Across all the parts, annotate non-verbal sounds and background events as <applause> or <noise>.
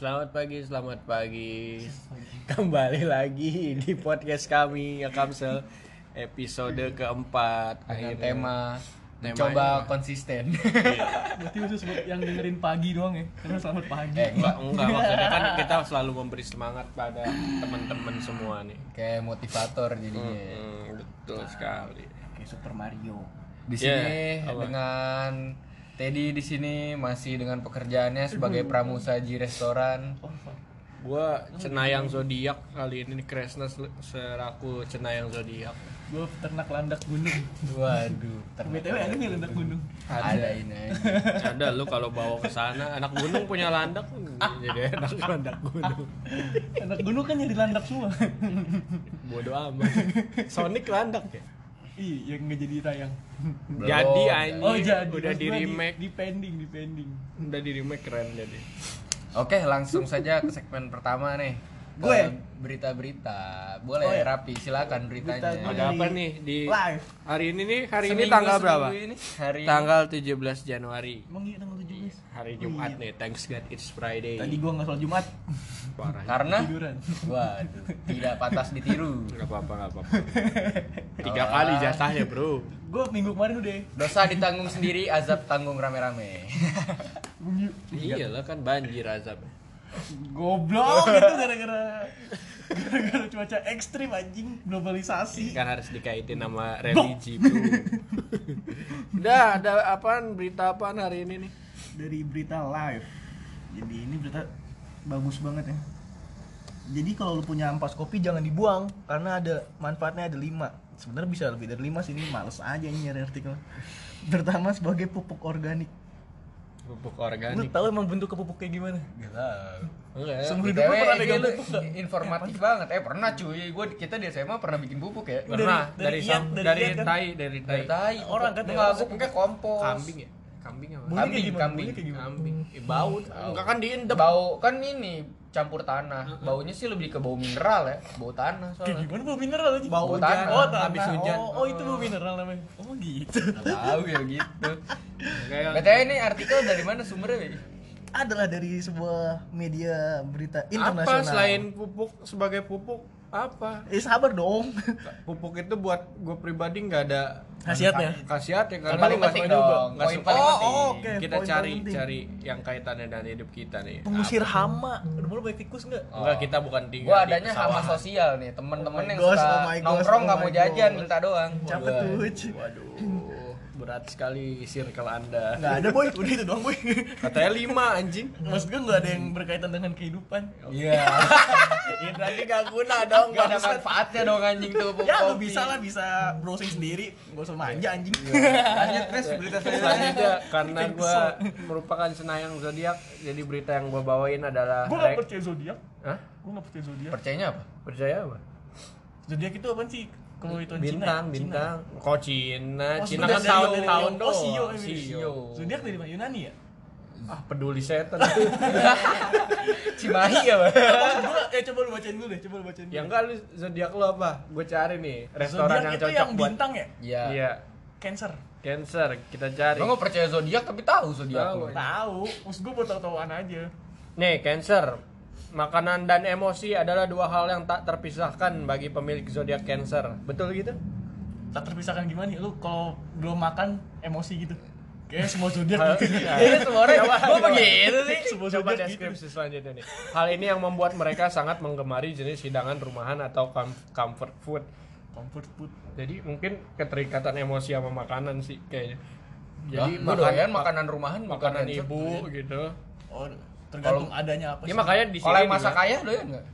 Selamat pagi, selamat pagi. Kembali lagi di podcast kami ya Kamsel episode keempat. dengan Akhirnya. tema Temanya. coba konsisten. Berarti khusus buat yang dengerin pagi doang ya? Karena selamat pagi. eh, Enggak, enggak <laughs> maksudnya kan kita selalu memberi semangat pada teman-teman semua nih. kayak motivator jadinya. Hmm, betul sekali. Kayak Super Mario. Di Yeah, sini apa? dengan Teddy di sini masih dengan pekerjaannya sebagai pramusaji restoran. Gua cenayang zodiak kali ini nih Kresnas seraku cenayang zodiak. Gue peternak landak gunung. Waduh, BTW ada nih landak gunung. ada ini. aja. Ada lu kalau bawa ke sana anak gunung punya landak <laughs> jadi enak landak gunung. Anak gunung kan jadi landak semua. Bodoh amat. Sonic landak ya? Ih, yang nggak jadi tayang. Belum. Jadi anjing Oh jadi. udah di remake, Di, pending, di pending. udah di remake keren jadi. Oke, langsung saja ke segmen pertama nih. Gue? Berita-berita. Boleh Oh, ya. Rapi, silakan beritanya. Berita Ada apa nih di Live. hari ini nih? Hari ini Seminggu- tanggal berapa? Ini, hari Tanggal 17 Januari. Emang iya tanggal 17? Hari Jumat nih. Thanks God it's Friday. Tadi gua nggak sholat Jumat. parah. karena Tiduran. waduh, tidak pantas ditiru. Gak apa-apa, gak apa-apa. Tiga kali jatahnya, Bro. Gue minggu kemarin udah. Dosa ditanggung sendiri, azab tanggung rame-rame. Iya lah kan banjir azab. Goblok itu gara-gara gara-gara cuaca ekstrim anjing globalisasi. Kan harus dikaitin sama religi, Bro. Udah, ada apaan? Berita apaan hari ini nih? dari berita live. Jadi ini berita bagus banget ya. Jadi kalau lu punya ampas kopi jangan dibuang karena ada manfaatnya ada lima. Sebenarnya bisa lebih dari lima sih ini males aja ini nyari artikel. Pertama sebagai pupuk organik. Pupuk Lu organik. tahu emang bentuk pupuk kayak gimana? Gila. Enggak ya? Seumur hidup lu pernah ini pegang lu pupuk nggak? informatif banget. Eh pernah cuy, gua kita di SMA pernah bikin pupuk ya. Dari- Pernah dari dari iat, sam- dari dari iat kan? tai, dari tai. Dari tai. Orang kan ya, pakai kompos. Kambing ya? Kambing apa? Kayak Kambing, gimana? kambing. Kayak gimana? Kambing. Eh, bau. Enggak kan diendep. Bau kan ini campur tanah. Baunya sih lebih ke bau mineral ya, bau tanah Kayak soalnya. gimana bau mineral aja? Bau hujan. Oh, tanah. habis hujan. Oh, oh, itu bau mineral namanya. Oh, gitu. Tahu ya gitu. Kayak BTW ini artikel dari mana sumbernya? Bi? Adalah dari sebuah media berita apa internasional. selain pupuk sebagai pupuk apa? Eh sabar dong. <laughs> Pupuk itu buat gue pribadi nggak ada Khasiatnya. khasiat ya karena paling nggak penting dong, Nggak poin suka. paling Oh, penting. oh, oke. kita poin cari penting. cari yang kaitannya dengan hidup kita nih Pengusir Apa? hama. Udah mulai baik tikus enggak? enggak kita bukan tinggal Gua di adanya hama pesawahan. sosial nih, temen-temen Oh yang gosh, suka oh gosh, nongkrong oh nggak my mau jajan, minta doang. Capek tuh. Waduh <laughs> berat sekali circle anda Enggak ada boy, udah itu doang boy. katanya lima anjing Maksud gue enggak ada yang berkaitan dengan kehidupan. Iya. <laughs> ya berarti gak guna dong Gak ada manfaatnya dong anjing tuh Ya lu bisa lah bisa browsing sendiri, gak usah manja anjing. Lanjut terus berita selanjutnya karena gue merupakan senayang zodiak jadi berita yang gue bawain adalah Gue gak rek- percaya zodiak. Hah? Gue gak percaya zodiak. Percayanya apa? percaya apa Zodiak itu apa sih? Kalau itu bintang Cina. bintang kok Cina Oh, Cina kan sebenarnya tahun dari- tahun oh, Sio, ini. Sio. Zodiak dari mana? Yunani ya? ah peduli setan <laughs> Cimahi ya, Bang? Eh coba lu bacain dulu deh, coba lu bacain dulu. ya enggak lu zodiak lo apa gue cari nih restoran Zodiak yang itu cocok yang buat bintang ya? Iya. iya Cancer. cancer kita cari Lo nggak percaya zodiak tapi tahu zodiak Tahu, ya. Tahu, maksud gue buat tahu-tahuan aja. nih cancer makanan dan emosi adalah dua hal yang tak terpisahkan bagi pemilik zodiak cancer betul gitu Tak terpisahkan gimana nih? Lu kalau belum makan emosi gitu. Kayak semua <laughs> zodiak gitu. ya. Iya, semua orang Coba, gua begitu sih. <laughs> Semua Coba zodiak gitu. deskripsi selanjutnya nih. Hal ini yang membuat mereka sangat menggemari jenis hidangan rumahan atau com- comfort food. Comfort food. Jadi mungkin keterikatan emosi sama makanan sih kayaknya. Jadi doyan makanan rumahan, makanan bukan ibu gitu. Oh, tergantung adanya apa Ya makanya di Kalau sini yang masak juga- kaya doyan nggak?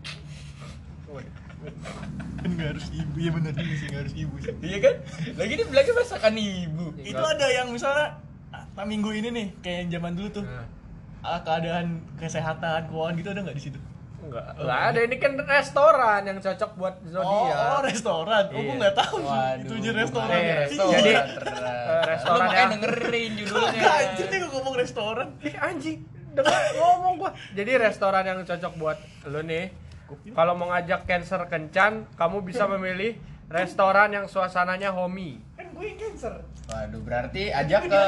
kan nggak harus ibu ya benar juga sih nggak harus ibu sih Iya kan? Lagi dia bilangnya masakan ibu. itu ada yang misalnya ah, minggu ini nih kayak yang zaman dulu tuh Nah, ah, keadaan kesehatan keuangan gitu ada nggak di situ enggak. Enggak ada ini kan restoran yang cocok buat oh, zodiak. oh restoran oh Iya. gue nggak tahu Waduh, itu aja restoran Nih, Iya. restoran. Jadi, eh, restoran Lu makanya yang- dengerin judulnya. Kagak, anjir nih gue ngomong restoran Ih anjing, dengar ngomong gua. Jadi restoran yang cocok buat lu nih. Kalau mau ngajak cancer kencan, kamu bisa memilih restoran yang suasananya homey. kan gue cancer Waduh, berarti ajak ke.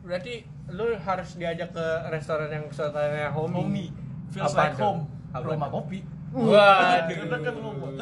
Berarti lu harus diajak ke restoran yang suasananya homey. Homey. Feels Apa like home. Apa Roma tuh? kopi. Waduh. Ngomong.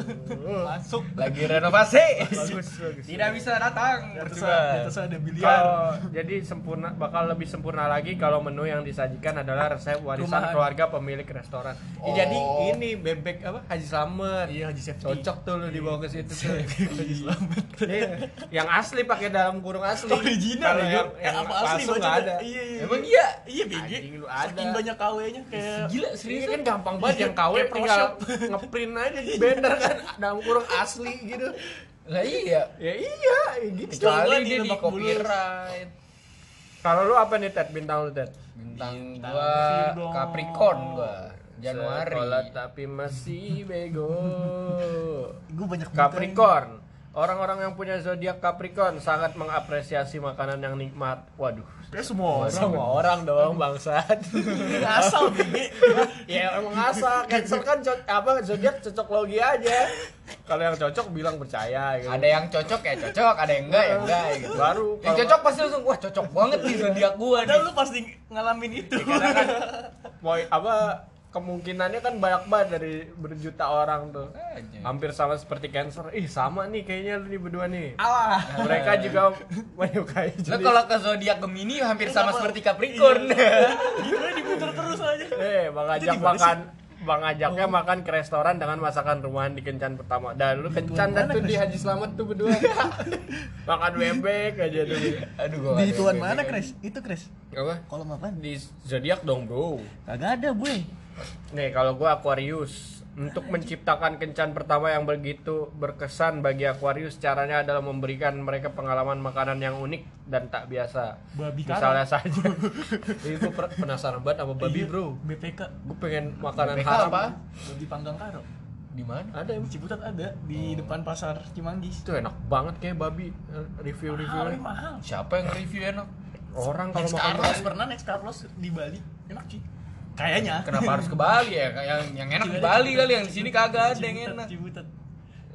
Masuk. Lagi renovasi. bagus bagus Tidak bisa datang. Atas, ada biliar. jadi sempurna bakal lebih sempurna lagi kalau menu yang disajikan adalah resep warisan Rumahan. keluarga pemilik restoran. Ya, Oh. jadi ini bebek apa Haji Slamet. Iya, Haji Safety. Cocok tuh lu dibawa ke situ. <laughs> Haji Slamet. Iya. yang asli pakai dalam kurung asli. Original ya. yang, Eh, yang apa asli baca ada. Iya, iya. Emang iya? Iya, BG. Ada. Saking banyak KW-nya kayak Gila Ini serius kan gampang banget yang KW tinggal. Ngeprint aja di banner kan dalam kurung asli gitu. Lah iya. Ya iya, ya gitu. Kecuali di dia di copyright. Kalau lu apa nih Ted bintang lu Ted? Bintang Bintang gua. Capricorn gua. Januari. Sekolah tapi masih bego. <laughs> gue banyak banget. Capricorn. Orang-orang yang punya zodiak Capricorn sangat mengapresiasi makanan yang nikmat. Waduh. Kayak semua orang. Semua orang dong bangsat. <laughs> Asal BG. ya emang asal Cancer kan co- apa zodiak cocok logi aja. Kalau yang cocok bilang percaya gitu. Ada yang cocok ya cocok, ada yang enggak ya enggak gitu. Baru Yang kalau- cocok pasti langsung wah cocok banget nih <laughs> zodiak gua nih. Padahal lu pasti ngalamin itu. Karena kan mau apa kemungkinannya kan banyak banget dari berjuta orang tuh. Aja. Hampir sama seperti Cancer. Ih, sama nih kayaknya lu nih berdua nih. Alah. Mereka juga menyukai Lo jenis kalau ke zodiak Gemini hampir sama Kenapa? seperti Capricorn. Gitu diputer terus aja. Eh, Bang ajak makan Bang ajaknya makan ke restoran dengan masakan rumahan di Kencan pertama. Dan lu Kencan dan mana, tuh di? Haji Slamet tuh berdua. <laughs> makan bebek aja dulu. Aduh gua. Di tuan mana, Chris? Itu, Chris. Apa? Kalau makan Di zodiak dong, Bro. kagak ada, gue. Nih, kalau gua Aquarius untuk menciptakan kencan pertama yang begitu berkesan bagi Aquarius caranya adalah memberikan mereka pengalaman makanan yang unik dan tak biasa. Babi Misalnya saja. <laughs> Ini gua per- penasaran banget sama babi, Iya, Bro. BPK. Gue pengen makanan BPK haram. apa? Babi panggang karo. Di mana? Ada Di emang. Ciputat ada di depan pasar Cimanggis. Itu enak banget kayak babi Mahal, review-reviewnya. mahal. Siapa yang review enak? Orang kalau makan Carlos pernah next Carlos di Bali. Enak sih. Kayaknya. Kenapa harus ke Bali ya? Yang yang enak di Bali kali, yang di sini kagak ada yang enak. Ciputat.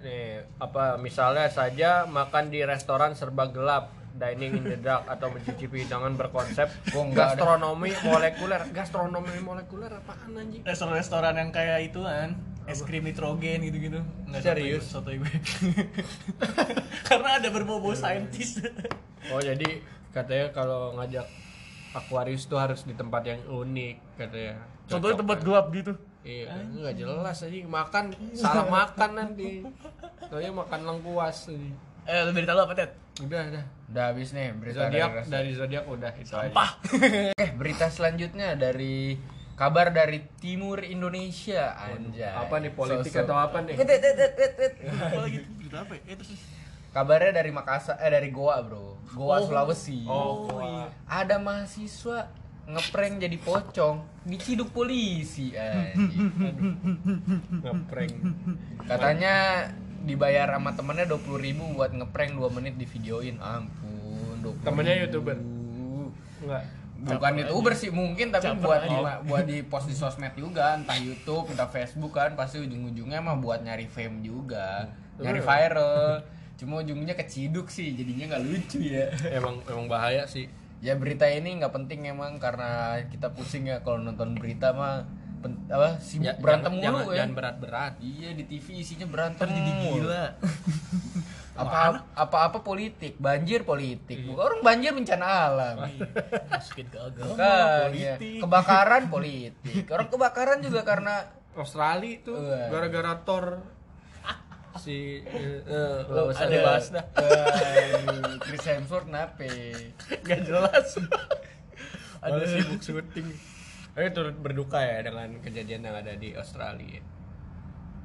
Nih, apa misalnya saja makan di restoran serba gelap, dining in the dark atau mencicipi hidangan berkonsep gastronomi molekuler. Gastronomi molekuler apaan anjing? Restoran-restoran yang kayak itu kan es krim nitrogen gitu-gitu. Nggak Serius? sotoy gue. <laughs> Karena ada berbau-bau saintis. Oh, jadi katanya kalau ngajak Aquarius tuh harus di tempat yang unik katanya. Contohnya tempat kan? gelap gitu. Iya, nggak jelas aja makan salah makan nanti. Soalnya makan lengkuas aja. Eh, lu berita lu apa, Ted? Udah, udah. Udah habis nih berita Zodiak dari, dari zodiak udah itu aja. Sampah. <laughs> Eh, berita selanjutnya dari kabar dari timur Indonesia anjay. Apa nih politik Sosok- atau apa nih? Lagi? Berita apa? ya? Eh, terus. Kabarnya dari Makassar eh dari Goa, Bro. Goa Oh. Sulawesi. Oh, iya. Ada mahasiswa ngeprank jadi pocong diciduk polisi anjing. <laughs> ngeprank. Katanya dibayar sama temennya 20.000 ribu buat ngeprank 2 menit di videoin ampun 20 Temennya YouTuber? Enggak. bukan youtuber sih mungkin tapi Caper buat aja. di, buat di post di sosmed juga entah YouTube entah Facebook kan pasti ujung-ujungnya mah buat nyari fame juga nyari viral cuma ujungnya keciduk sih jadinya nggak lucu ya. <laughs> Emang emang bahaya sih. ya berita ini nggak penting emang karena kita pusing ya kalau nonton berita mah. Pen- apa sibuk Ya, berantem jangan, mulu jangan, ya. berat-berat. iya di TV isinya berantem Ntar jadi gila. <laughs> apa apa apa politik banjir politik. Bukan orang banjir bencana alam. Masukin ke agama, politik. kebakaran politik. Orang kebakaran juga karena Australia tuh Wah. gara-gara Thor si eh, eh, Lo nggak usah ada- dibahas dah. Aduh, Chris Hemsworth nape Gak jelas. <laughs> Ada sibuk syuting. Tapi turut berduka ya dengan kejadian yang ada di Australia.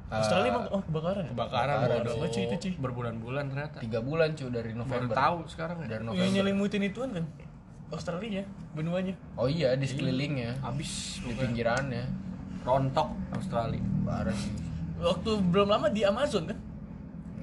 Australia emang oh kebakaran. ya? Kebakaran Kebakaran, bodoh. cuy, itu, cuy. Berbulan-bulan ternyata. tiga bulan cuy dari Baru November tahu sekarang ya. dari Yang November nyelimutin ituan kan. Australia benuanya. oh iya di sekelilingnya Habis di pinggirannya rontok Australia. parah sih Waktu belum lama di Amazon kan.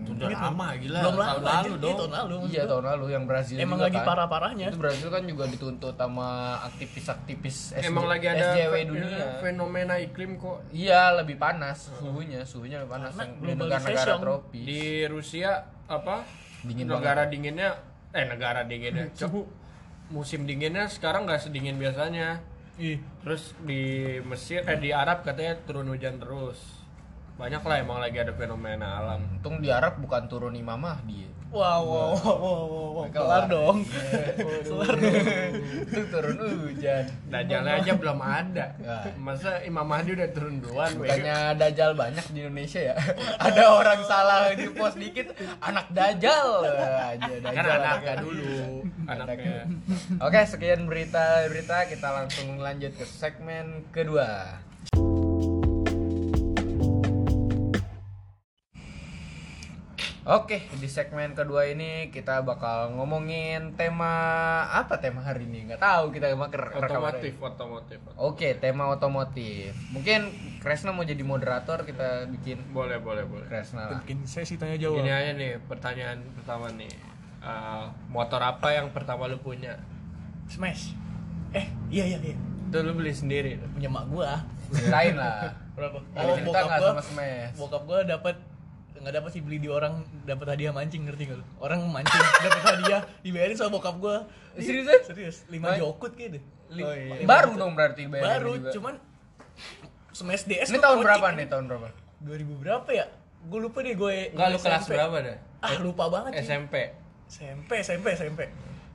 Udah Gitu. lama gila. Belum lama tahun lalu anjir. Iya, dong. tahun lalu. iya tahun lalu yang Brazil Emang juga lagi kan. parah-parahnya. itu Brazil kan juga dituntut sama aktivis-aktivis SJ Emang lagi ada SJW dunia fenomena iklim kok. iya lebih panas suhunya suhunya lebih panas Karena yang negara-negara tropis Di Rusia apa? Dingin negara dinginnya eh negara dinginnya. <laughs> Suhu musim dinginnya sekarang nggak sedingin biasanya. Ih, Terus di Mesir eh di Arab katanya turun hujan terus. Banyak lah emang lagi ada fenomena alam. Untung di Arab bukan turun Imam Mahdi. wow, wow, wow, wow, wow, wow. Kelar. <laughs> kelar dong. kelar <laughs> dong. Itu turun hujan. Dajjalnya aja belum ada. Ya. Masa Imam Mahdi udah turun duluan? Bukannya Dajjal banyak di Indonesia ya? <laughs> Ada orang salah di post dikit, anak Dajjal aja Dajjal. kan anaknya dulu, anaknya. Oke, sekian berita-berita kita langsung lanjut ke segmen kedua. Oke, di segmen kedua ini kita bakal ngomongin tema apa tema hari ini? Nggak tahu kita maker Otomotif, otomotif. Oke, tema otomotif. Mungkin Kresna mau jadi moderator, kita bikin Boleh, boleh, boleh. Kresna lah. Bikin sesi tanya jawab. Ini aja nih pertanyaan pertama nih. Eh, motor apa yang pertama lu punya? Smash. Eh, iya iya iya. Itu lu beli sendiri. Punya mak gua. Ceritain lah. Berapa? Ada cerita nggak sama Smash? Bokap gua dapat nggak dapat sih beli di orang dapat hadiah mancing ngerti nggak lu? Orang mancing <laughs> dapat hadiah dibayarin sama bokap gua. Seriusan? Serius, 5 Main- jokut kayaknya deh. Oh, iya. Baru dong berarti bayarin Baru, juga. cuman Smash DS Ini tahun berapa nih? Tahun berapa? 2000 berapa ya? Gue lupa deh gue. Enggak lu kelas berapa dah? Ah, lupa banget sih. SMP. SMP, SMP, SMP.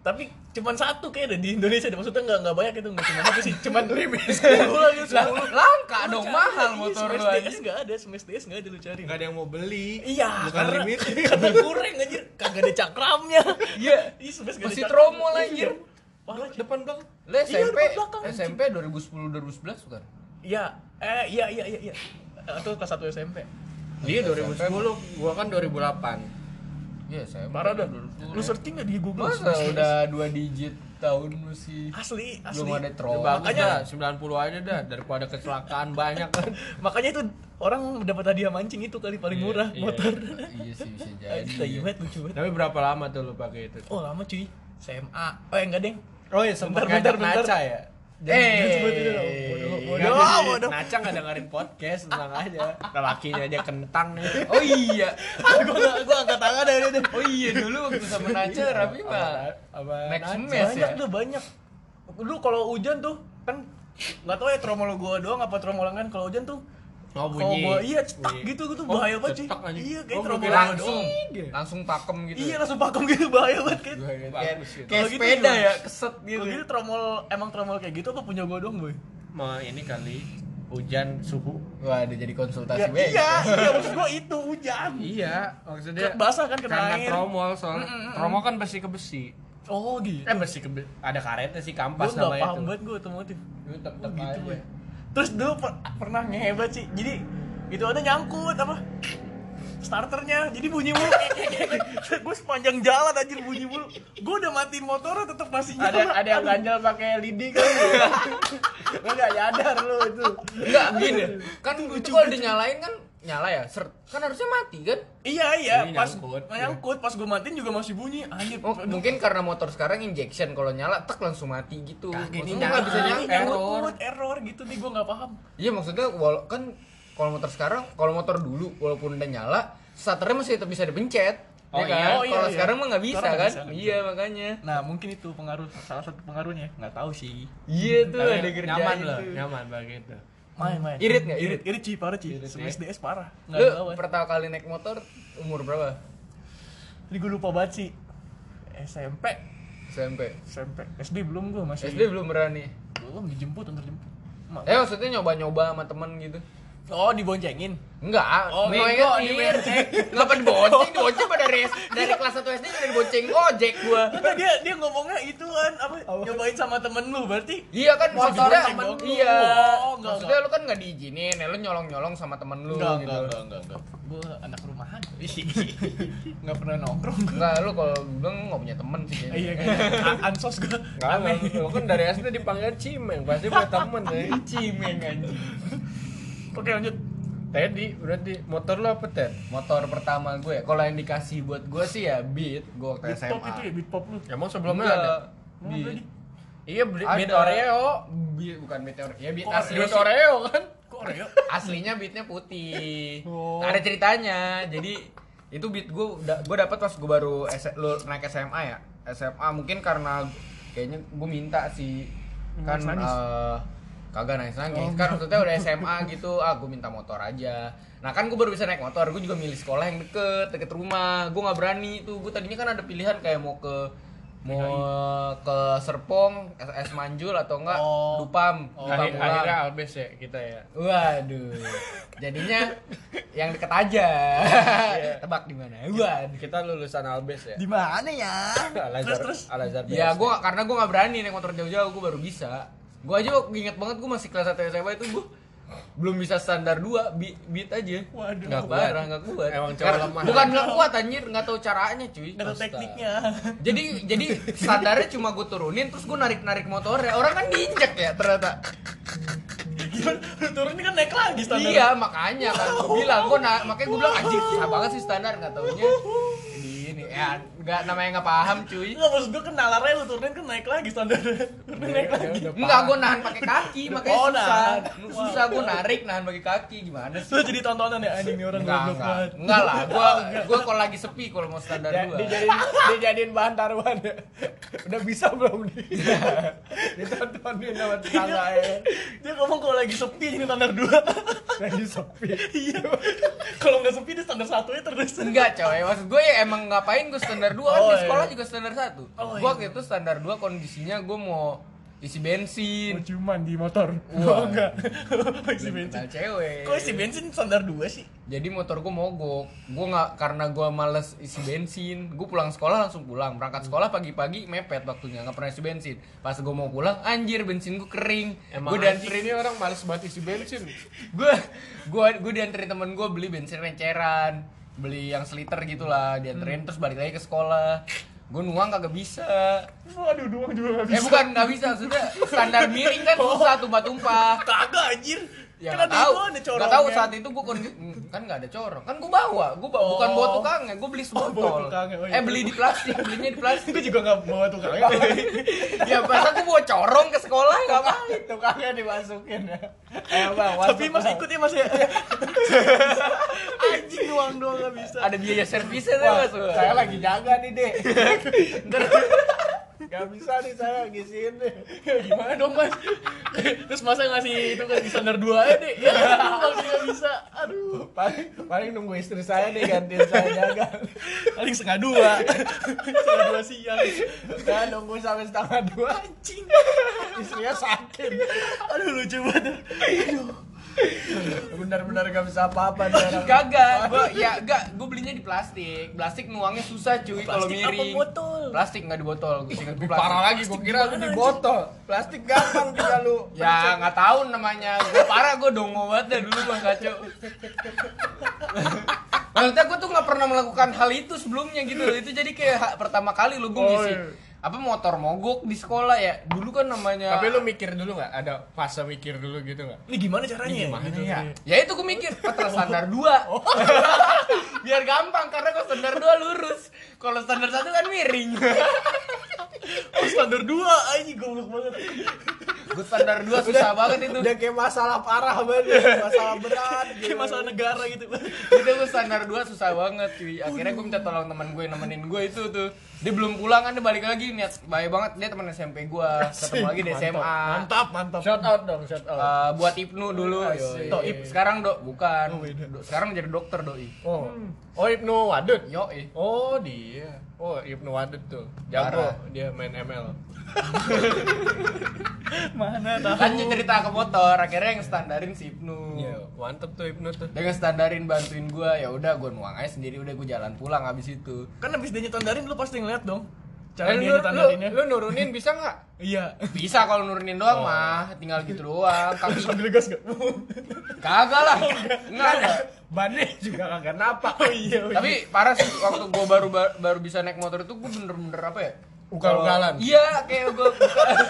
Tapi cuman satu kayak ada di Indonesia deh. Maksudnya nggak nggak banyak itu nggak cuma satu sih. Cuman <laughs> sepuluh lagi sepuluh. langka Lu dong, cari, mahal iya, motor lu aja. nggak ada, Smash DS nggak ada lu cari. Enggak ada yang mau beli. Iya, bukan karena, limit. <laughs> karena kurang anjir. Kagak ada cakramnya. Iya. <laughs> Iya, nggak Masih anjir. Iya. Cuy. Depan belakang. Iya, SMP, belakang, anjing. SMP 2010 2011 bukan? Iya, eh iya iya iya iya. Itu kelas 1 SMP. Dia 2010, gua kan 2008. Iya, SMP. Parah dah. 2010. Lu searching nggak di Google? Masa udah dua digit tahun masih asli asli. belum ada Ya, bagus Makanya- dah, 90 aja dah daripada kecelakaan <laughs> banyak kan. <laughs> Makanya itu orang dapat hadiah mancing itu kali paling Iya, murah iya. motor. iya sih bisa <laughs> jadi. Tai banget lucu banget. Tapi berapa lama tuh lu pakai itu? Oh lama cuy. SMA. Oh enggak deng. Oh iya, sempat Bentar, bentar, Naca bentar. ya? Eh, Bodoh, bodoh, Bodoh, bodoh. Naca nggak dengerin podcast, tenang aja. Lakinya aja kentang nih. <laughs> Oh iya. enggak gua angkat tangan dari itu. Oh iya dulu waktu sama Naca Rafi mah? Max? Mes ya. Banyak tuh banyak. Dulu kalau hujan tuh kan nggak tahu ya tromol gua doang apa tromolan kan kalau hujan tuh Oh bunyi. gua iya cetak Bunyi. gitu gitu Oh, bahaya banget cuy. cetak anjing. Iya kayak Oh, gua gua langsung doang. langsung pakem gitu. Iya langsung pakem gitu bahaya banget kan. Kayak, gitu. kayak Kalau gitu sepeda ya, keset gitu. Kalau gitu tromol emang tromol kayak gitu apa punya gua doang boy? Mau ini kali hujan suhu. Wah, udah jadi konsultasi Ya, iya, iya maksud gua itu hujan. Iya, maksudnya Basah kan kena karena air. tromol soalnya. Tromol kan besi ke besi. Oh gitu. Eh besi ke besi. Ada karetnya sih Gua kampas nggak sama paham itu. banget gua otomotif. Itu tetep Oh, gitu, aja. Terus dulu per- pernah ngehebat sih. Jadi itu ada nyangkut apa? Starternya jadi bunyi mulu. <laughs> gue sepanjang jalan anjir bunyi mulu. Gue udah matiin motornya tetap masih Ada nyala. ada yang ganjel pakai lidi kan. <laughs> Lu enggak nyadar lu itu. Enggak gini. Kan itu kalau dinyalain kan nyala ya. Ser kan harusnya mati kan? Iya iya, Ini pas nyangkut. nyangkut, pas gue matiin juga masih bunyi. Anjir. Oh, mungkin karena motor sekarang injection kalau nyala tek langsung mati gitu. ini Maksudnya nggak bisa nyala. nyangkut. Error. error, error gitu nih gue nggak paham. Iya maksudnya wala- kan kalau motor sekarang, kalau motor dulu walaupun udah nyala, starternya masih tetap bisa dipencet. Oh ya kan? iya. Oh iya, kalau iya. sekarang mah nggak bisa Sekarang kan? bisa, iya makanya. Nah mungkin itu pengaruh salah satu pengaruhnya nggak tahu sih. Iya tuh ada kerjaan nyaman loh, nyaman begitu. Main main. Irit nggak? Irit? Irit sih parah sih. Irit, Smash ya. DS parah. Nggak Lu pertama kali naik motor umur berapa? Ini gue lupa banget sih. SMP, SMP. SMP, SD belum gue masih. SD belum berani. belum dijemput antar jemput. Eh maksudnya nyoba-nyoba sama temen gitu. Oh diboncengin. Enggak, Oh, gue nyetir. dibonceng. Ngapa dibonceng? Dibonceng pada res. Dari kelas 1 SD udah dibonceng ojek gua. Enggak dia dia ngomongnya itu kan apa nyobain sama temen lu berarti Iya kan maksudnya temen lu. Iya. Oh, enggak, maksudnya lu kan nggak diizinin, ya lu nyolong-nyolong sama temen lu enggak, gitu. enggak, enggak, enggak, enggak. Gue anak rumahan. <laughs> Enggak pernah nongkrong gua. Enggak, lu kalau bilang nggak punya temen sih. <laughs> Iya kan. Ansos gue. Enggak, lu kan dari SD dipanggil Cimeng, pasti punya temen <laughs> ya. Cimeng anjing. Oke lanjut. Teddy, berarti motor lu apa, Ted? Motor pertama gue, kalau yang dikasih buat gue sih ya Beat, gue waktu Beat SMA. pop itu ya beat pop lu. Emang sebelumnya Enggak, ada? Beat. Iya. Beat Oreo. Beat bukan meteor. Ya Beat asli Beat. Oreo kan? Kok Oreo? Aslinya beatnya putih. Oh. Ada ceritanya. Jadi itu beat gue gue dapat pas gue baru S- lu naik SMA ya. SMA mungkin karena kayaknya gue minta sih kan Nangis-nangis. Kagak nangis nangis kan maksudnya udah SMA gitu ah gue minta motor aja nah kan gue baru bisa naik motor gue juga milih sekolah yang deket deket rumah gue nggak berani tuh gue tadinya kan ada pilihan kayak mau ke mau ke Serpong S Manjul atau enggak Oh. Dupam Oh. Dupam Akhir- akhirnya Albes ya kita ya. Waduh. Jadinya yang deket aja. Tebak di mana? Waduh. Kita lulusan Albes ya. Di mana ya? Al terus terus. Al. Ya gua karena gua nggak berani naik motor jauh-jauh, gua baru bisa. Gua aja inget banget gua masih kelas 1 SMA itu gua belum bisa standar 2 beat, beat aja. Waduh. Nggak kuat. Parah, nggak kuat. Emang cowok lemah. Bukan nggak kuat anjir, nggak tahu caranya cuy. Ada tekniknya. Jadi jadi standarnya cuma gue turunin terus gue narik narik motornya. Orang kan diinjek ya ternyata. Gimana? Lu turun ini kan naik lagi standar. Iya makanya kan gue bilang gue na- makanya gue bilang anjir susah banget sih standar nggak taunya ini ya nggak namanya nggak paham cuy Enggak maksud gua kan nalarnya lu turunin kan naik lagi standar. Turunin naik lagi. Enggak, gue nahan pakai kaki, makanya Oh, susah. nahan. Susah gue narik nahan pakai kaki gimana sih? Lu jadi tontonan ya anjing nih orang Enggak, goblok enggak. banget. Enggak lah, gua <laughs> gua kalau lagi sepi kalau mau standar dua. dijadiin dijadiin bahan taruhan ya. Udah bisa belum nih? <laughs> Ditontonin sama tetangga ya. Dia ngomong kalau lagi sepi jadi standar 2. <laughs> Lagi sepi. Iya. Kalau nggak sepi dia standar 1 ya terus. Enggak coy, maksud gue ya emang ngapain gue standar 2 kan Oh, di iya. sekolah juga standar 1 Oh, Gue iya. waktu itu standar 2 kondisinya gue mau isi bensin cuman di motor. Wah. Oh enggak. <laughs> isi bensin. Cewek Kok isi bensin standar 2 sih? Jadi motor gue mogok Gue nggak karena gue males isi bensin Gue pulang sekolah langsung pulang Berangkat sekolah pagi-pagi mepet waktunya nggak pernah isi bensin Pas gue mau pulang anjir bensin gue kering Emang Gue gue dianterin ini orang males banget isi bensin. gue gue gue dianterin temen gue beli bensin renceran beli yang seliter gitu lah dianterin terus balik lagi ke sekolah gue nuang kagak bisa Waduh, doang juga nggak eh bukan nggak bisa maksudnya standar miring kan susah tumpah-tumpah Kagak anjir. ya kan nggak ada tahu corongnya. tahu saat itu gue kan nggak ada corong kan gue bawa gue bawa bukan Oh. bawa tukangnya gue beli bawa sebotol tukangnya, oh iya. eh beli di plastik belinya di plastik Gue juga nggak bawa tukangnya. <laughs> ya masa gue bawa corong ke sekolah nggak apa Tukangnya dimasukin ya. Eh bang, Tapi mas ikut ya mas ya. <laughs> Nggak bisa. ada biaya servisnya tuh mas saya lagi jaga nih dek. <laughs> Gak bisa nih saya ngisiin nih. Gimana dong mas? Terus masa ngasih itu kan di standar 2 aja deh. Ya nggak bisa. Aduh. Paling paling nunggu istri saya nih gantiin saya jaga. Paling setengah dua. setengah dua siang. Saya nunggu sampai setengah dua anjing. Istrinya sakit. Aduh lucu banget. Benar-benar gak bisa apa-apa. Kagak, gua ya enggak, gua belinya di plastik. Plastik nuangnya susah cuy kalau Plastik apa miring. botol? Plastik nggak di botol. Ingat plastik. parah lagi, gua kira lu di botol. Plastik gampang tinggal lu. Ya nggak tahu namanya. Gua parah gua dongo banget dah dulu bang kacau. Maksudnya gua tuh nggak pernah melakukan hal itu sebelumnya gitu. Itu jadi kayak pertama kali lu gua Oh, ngisi iya. Apa motor mogok di sekolah ya. Dulu kan namanya. Tapi lu mikir dulu nggak? Ada fase mikir dulu gitu nggak? Ini gimana caranya? Ini gimana Gitu. ya? Ya itu gue mikir, petra standar 2 <laughs> Biar gampang, karena kalau standar 2 lurus Kalau standar 1 kan miring <laughs> Oh standar 2 anjing goblok banget. Gue standar 2 susah banget itu Udah kayak masalah parah banget, <laughs> masalah berat. Kayak masalah negara gitu. <laughs> Itu gue standar 2 susah banget cuy Akhirnya gue minta tolong teman gue nemenin gue itu tuh Dia belum pulang kan, dia balik lagi niat baik banget Dia teman SMP gue, ketemu lagi di SMA Mantap mantap. Shout out dong, shout out. Eh, buat Ibnu dulu Asik. Toib sekarang dok bukan Oh. Do- sekarang jadi dokter doi Oh, oh Ibnu Wadud. yo Oh dia. Oh Ibnu Wadud tuh. Jago Parah. dia main ML. <laughs> Mana tahu. lanjut cerita ke motor akhirnya yang standarin si Ibnu Iya, mantep tuh Ibnu tuh. dia standarin bantuin gua ya udah gua nuang aja sendiri udah gua jalan pulang habis itu Kan abis dia nyetandarin lu pasti ngeliat dong. Eh, Cara dia lu, lu, nyetandarinnya. lu nurunin bisa nggak? Iya. bisa kalau nurunin doang mah tinggal gitu doang <laughs> kaki Sambil gas gak? <laughs> kagak lah nggak ada Bannya juga kagak napak. <laughs> Oh iya. oh iya. tapi parah sih waktu gua baru baru bisa naik motor itu gua bener-bener apa ya Ugal-ugalan. Iya, kayak gua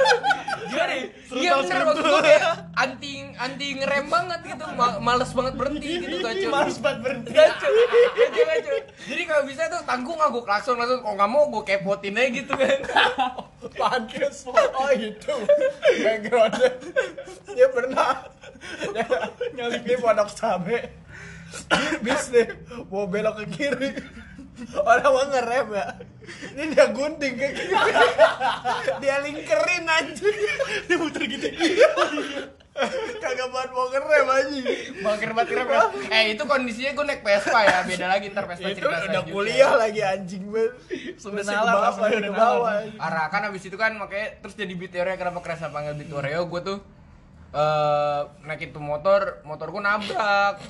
<laughs> Gimana ya? Iya bener waktu gua kayak anti anti ngerem banget gitu, Ma- males banget berhenti gitu <laughs> kacau. Males banget berhenti. Kacau, kacau, kacau. Jadi kalau bisa tuh tanggung aku klakson langsung, kok nggak mau gue kepotin aja gitu kan. <laughs> Pantes. Oh itu. Backgroundnya. Dia pernah nyalip di pondok cabe. Bis nih, mau belok ke kiri. Orang mau ngerem ya. Ini dia gunting kayak gitu. dia lingkerin anjing. Dia muter gitu. Kagak buat mau ngerem anjing. Bangkir banget kira kira. Eh itu kondisinya gue naik Vespa ya, beda lagi ntar Vespa Itu cerita udah kuliah lagi anjing banget. Sudah nalar, masih udah bawah. Arah kan abis itu kan makanya terus jadi Biteoreo kenapa kerasa panggil Biteoreo gue tuh eh naik itu motor motor gue nabrak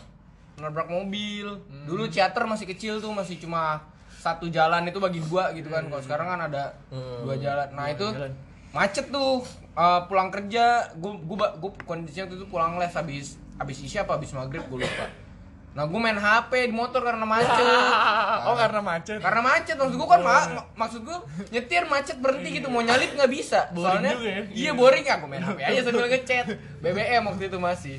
nabrak mobil. Dulu charter masih kecil tuh masih cuma satu jalan itu bagi dua gitu kan. Kalau sekarang kan ada dua jalan. Nah itu jalan. macet tuh. Eh, pulang kerja gue gue kondisinya tuh pulang les habis habis isya apa habis maghrib gue lupa. Nah gue main hp di motor karena macet. <laughs> Oh karena macet. karena macet. Maksud gue kan ma- ma- maksud gue nyetir macet berhenti gitu. Mau nyalip nggak bisa. Boring soalnya juga ya. iya boring. Aku main hp aja sambil ngechat. BBM waktu itu masih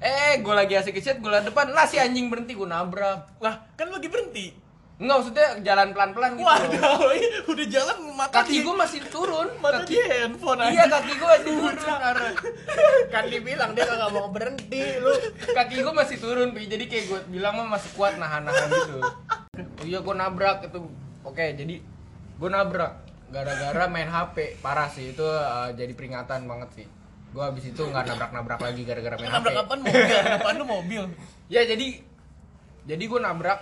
eh gue lagi asik ngechat gue liat depan lah si anjing berhenti gue nabrak Lah kan lagi berhenti. Enggak maksudnya jalan pelan-pelan gitu. Waduh, udah jalan mata kaki gue masih turun mata kaki di handphone iya aja. kaki gue masih turun. Kan dibilang dia kagak mau berhenti lu. kaki gue masih turun Pi. jadi kayak gue bilang mah masih kuat nahan-nahan gitu oh iya gue nabrak itu oke jadi gue nabrak gara-gara main HP parah sih itu uh, jadi peringatan banget sih gue habis itu nggak nabrak-nabrak lagi gara-gara main HP Nabrak kapan mobil? Depan lu mobil. <laughs> ya jadi jadi gue nabrak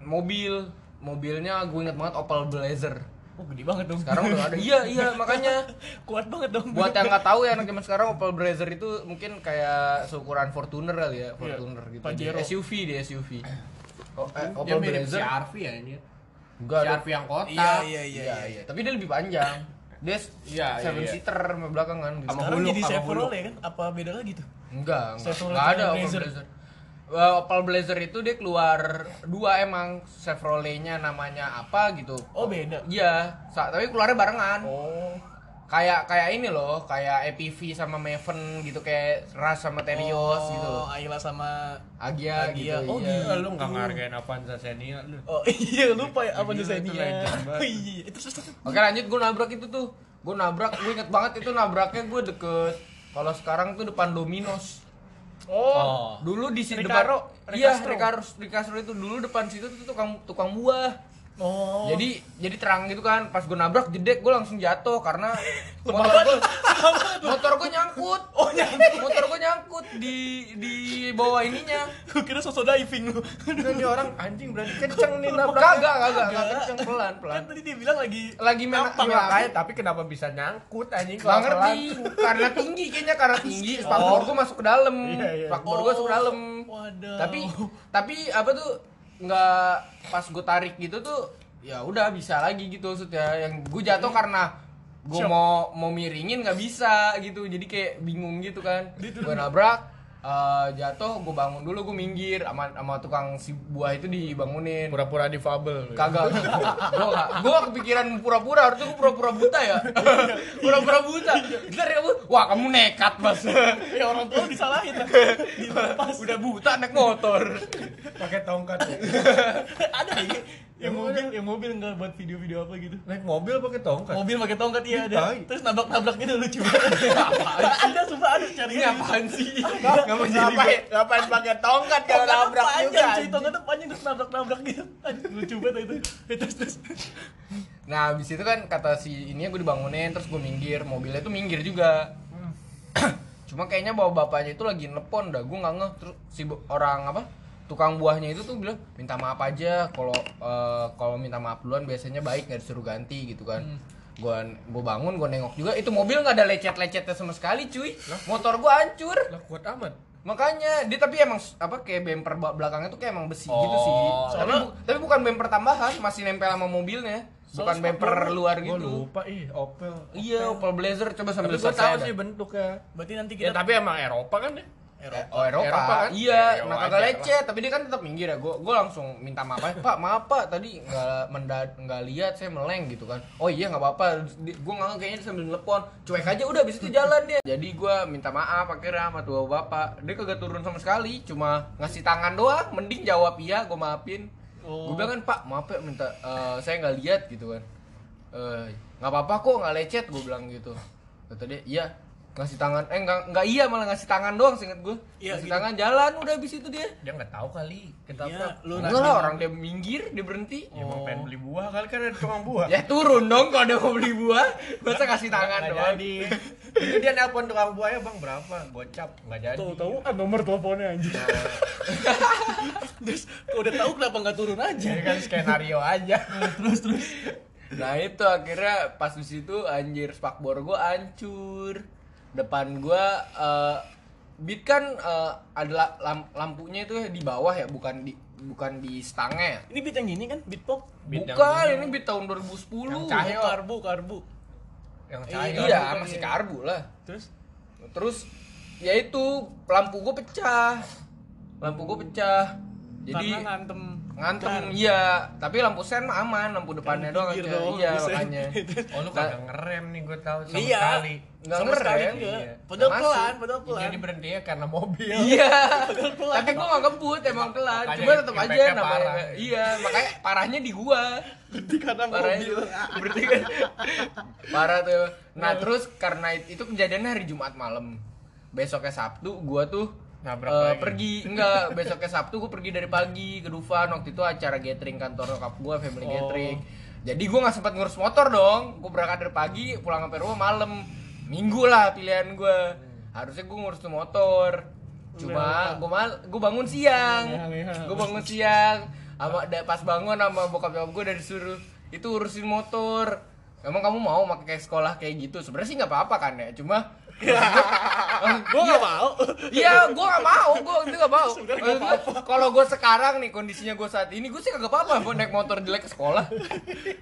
mobil mobilnya gue inget banget Opel Blazer Oh gede banget dong. sekarang udah ada <laughs> iya iya makanya <laughs> kuat banget dong. buat yang nggak tahu ya anak zaman sekarang Opel Blazer itu mungkin kayak seukuran Fortuner kali ya Fortuner gitu di Pajero. SUV di SUV <clears throat> oh, eh, Opel Blazer RV ya ini. enggak Si ada- RV yang kota. Iya iya iya. iya iya tapi dia lebih panjang dia Iya, iya, seven iya. seater sama belakang kan gitu. Sama Sekarang Huluk, jadi Chevrolet kan? Apa beda lagi tuh? enggak enggak, ada Opel Blazer. Blazer Eh, Opel Blazer itu dia keluar dua emang Chevroletnya namanya apa gitu Oh beda. iya tapi keluarnya barengan Oh. Kayak kayak ini loh kayak EPV sama Maven gitu kayak Ras sama Terios gitu Oh, Ayla sama Agia, Agia. gitu Oh, iya. Lu enggak ngargain Avanza Xenia lu. Oh iya lupa ya apa Xenia. Oh <laughs> iya itu. Oke lanjut gue nabrak itu tuh Gue nabrak, gue inget banget itu nabraknya gue deket Kalau sekarang tuh depan Domino's Oh. Dulu di situ Ricaro, depan Iya, Ricastro. Ricastro, Ricastro itu dulu depan situ tuh tukang tukang buah Oh. Jadi jadi terang gitu kan, pas gue nabrak jedek gue langsung jatuh karena <laughs> motor gue motor gue nyangkut. Oh nyangkut. Motor gue nyangkut di di bawah ininya. Gue kira sosok diving lu. Ini orang anjing berarti kenceng nih Kagak, nabraknya. kagak, kagak kenceng pelan Kan pelan. tadi dia bilang lagi Lagi main makanya, tapi kenapa bisa nyangkut anjing kalau ngerti, pelan? karena tinggi kayaknya karena tinggi, spakbor gue masuk ke dalam, Iya, iya. spakbor gue masuk ke dalam. Waduh. Tapi tapi apa tuh nggak pas gue tarik gitu tuh ya udah bisa lagi gitu maksudnya. Yang gue jatuh karena gue mau mau miringin nggak bisa gitu, jadi kayak bingung gitu kan. Gue nabrak, eh, jatuh, gue bangun dulu, gue minggir, sama sama tukang si buah itu dibangunin. Pura-pura difabel. lu ya. Kagak, gua gak, gak kepikiran pura-pura, harusnya gua pura-pura buta ya <laughs> Pura-pura buta Ntar kamu, wah kamu nekat mas ya orang tua disalahin lah. <laughs> Udah buta naik motor pakai tongkat ya. <laughs> ada lagi yang mobil yang mobil enggak buat video-video apa gitu. Naik mobil pakai tongkat. Mobil pakai tongkat iya ada. Terus nabrak-nabrak gitu lucu <laughs> banget. ada sumpah ada cari Ini apaan sih? Nggak Gak mau jadi Ngapain, ngapain pakai tongkat kalau nabrak juga? cuy. anjing? Tongkatnya panjang terus nabrak-nabrak gitu. Aduh, lucu banget itu. Terus terus. Nah abis itu kan kata si ini gue dibangunin, terus gue minggir Mobilnya tuh minggir juga <clears throat> Cuma kayaknya bawa bapaknya itu lagi nelpon dah, gue nggak ngeh Terus si orang apa, tukang buahnya itu tuh bilang minta maaf aja kalau eh, kalau minta maaf duluan biasanya baik nggak disuruh ganti gitu kan. Gua gua bangun gua nengok juga itu mobil nggak ada lecet-lecetnya sama sekali cuy. Motor gua hancur. Lah kuat amat. makanya dia tapi emang apa kayak bemper belakangnya tuh kayak emang besi gitu Oh, sih. Tapi, bu- tapi bukan bemper tambahan masih nempel sama mobilnya. Bukan spakbor- luar Gua gitu. lupa ih Opel. iya Opel. Blazer coba sambil Tapi gua tahu sih bentuknya. Berarti nanti Ya kita tapi emang Eropa kan ya? Eropa. Oh Eropa, Eropa kan? iya, Ya, nah kagak lecet, tapi dia kan tetap minggir ya. Gue gue langsung minta maaf Pak maaf Pak tadi nggak mendad nggak lihat saya meleng gitu kan. Oh iya nggak apa-apa, gue nggak kayaknya dia sambil telepon, cuek aja udah bisa itu jalan dia. Jadi gue minta maaf akhirnya sama tua bapak, dia kagak turun sama sekali, cuma ngasih tangan doang, mending jawab iya, gue maafin. Oh. Gue bilang kan Pak maaf ya minta eh, saya nggak lihat gitu kan. Eh, nggak apa-apa kok nggak lecet gue bilang gitu. Kata dia iya ngasih tangan eh enggak enggak iya malah ngasih tangan doang seinget gue Iya, ngasih gitu. tangan jalan udah habis itu dia Dia nggak tahu kali Iya, ketabrak. lu enggak lah orang dia minggir dia berhenti Ya, emang pengen beli buah kali kan ada tukang buah. ya turun dong kalau dia mau beli buah masa kasih tangan Nggak doang jadi. Itu dia nelpon tukang buahnya bang berapa? Gocap nggak jadi. tahu ah nomor teleponnya anjir <laughs> terus kalau udah tahu kenapa nggak turun aja Jadi kan skenario aja. <laughs> terus terus Nah itu akhirnya pas di situ anjir spakbor gue hancur. Depan gue eh beat kan eh, ada la- lam- lampunya itu di bawah ya, bukan di bukan di stangnya ya. ini beat yang gini kan beat pop Beat bukan, ini beat tahun 2010. Yang cahaya. Karbu karbu Yang Iya, cair. Iya, bukan masih ini. karbu lah. terus Terus ya itu lampu gue pecah. Lampu gue pecah. Jadi karena ngantem ngantem iya, tapi lampu sen mah aman, lampu depannya Yang doang pinggir aja. doang, Iya, makanya. <laughs> Oh lu kagak ngerem nih gue tahu sama iya sekali. Nggak sama sekali ngerem, iya. padahal Nggak pelan padahal pelan Jadi berhentinya karena mobil. Iya. <laughs> pelan. Tapi gua gak ngebut emang pelan. Cuma tetap aja namanya. parah. Iya, makanya parahnya di gua. berhenti karena Parahnya mobil berarti kan <laughs> parah tuh. Nah, terus karena itu kejadiannya hari Jumat malam. Besoknya Sabtu gua tuh Nabrak lagi. pergi. Enggak besoknya Sabtu gua pergi dari pagi ke Dufan. Waktu itu acara gathering kantor nyokap gua family Oh. gathering. Jadi gua nggak sempat ngurus motor dong. Gua berangkat dari pagi pulang sampai rumah malam. Minggu lah pilihan gua. Harusnya gua ngurus tuh motor. Cuma gua mal gua bangun siang. Leha-leha. gua bangun siang. Sama da- pas bangun sama bokap nyokap gua dari disuruh itu urusin motor. Emang kamu mau pakai sekolah kayak gitu? Sebenarnya sih nggak apa-apa kan ya. Cuma <laughs> gue gak mau Iya, gue gak mau, gue itu gak mau. Kalau gue sekarang nih kondisinya gue saat ini, gue sih kagak apa-apa buat naik motor jelek ke sekolah.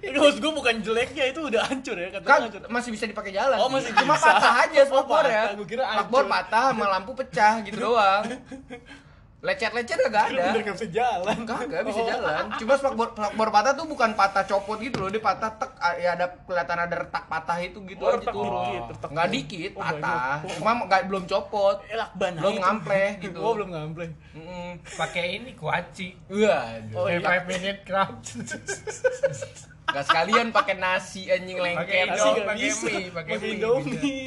Maksud gue bukan jeleknya itu udah hancur ya katanya Kan hancur. masih bisa dipakai jalan. Oh, sih. masih Cuma patah aja spakbor ya. kira. Spakbor patah sama lampu pecah gitu doang. <laughs> Lecet-lecet kagak ada. Bener gak bisa jalan Kagak bisa Oh. jalan. Cuma spakbor spakbor patah tuh bukan patah copot gitu loh, dia patah tek ya ada kelihatan ada retak patah itu gitu Oh, aja retak tuh. dikit, Nggak dikit. Oh patah. God. Cuma nggak belum copot. Elak Belum itu. ngampleh <laughs> gitu. Oh belum ngampleh Mm-mm. Pakai ini kuaci. Waduh. Oh, iya. Five minute crowd. Gak sekalian pakai nasi anjing lengket. Pakai gak pakai mie, pakai Pakai mie, Indomie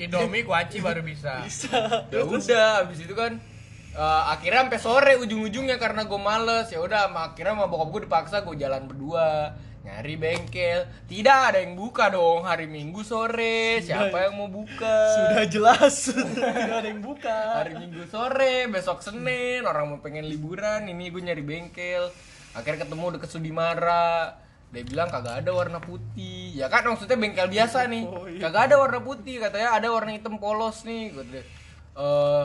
Indomie kuaci baru bisa. Bisa Ya udah, habis itu kan eh, akhirnya sampai sore ujung-ujungnya karena gue males. Ya udah akhirnya sama bokap gue dipaksa gue jalan berdua nyari bengkel. Tidak ada yang buka dong hari minggu sore. Siapa yang mau buka? Sudah jelas. <laughs> Tidak ada yang buka. Hari minggu sore besok senin. Orang mau pengen liburan ini gue nyari bengkel. Akhirnya ketemu deket Sudimara. Dia bilang kagak ada warna putih. Ya kan maksudnya bengkel biasa nih. Oh, iya. kagak ada warna putih katanya. Ada warna hitam polos nih gue eh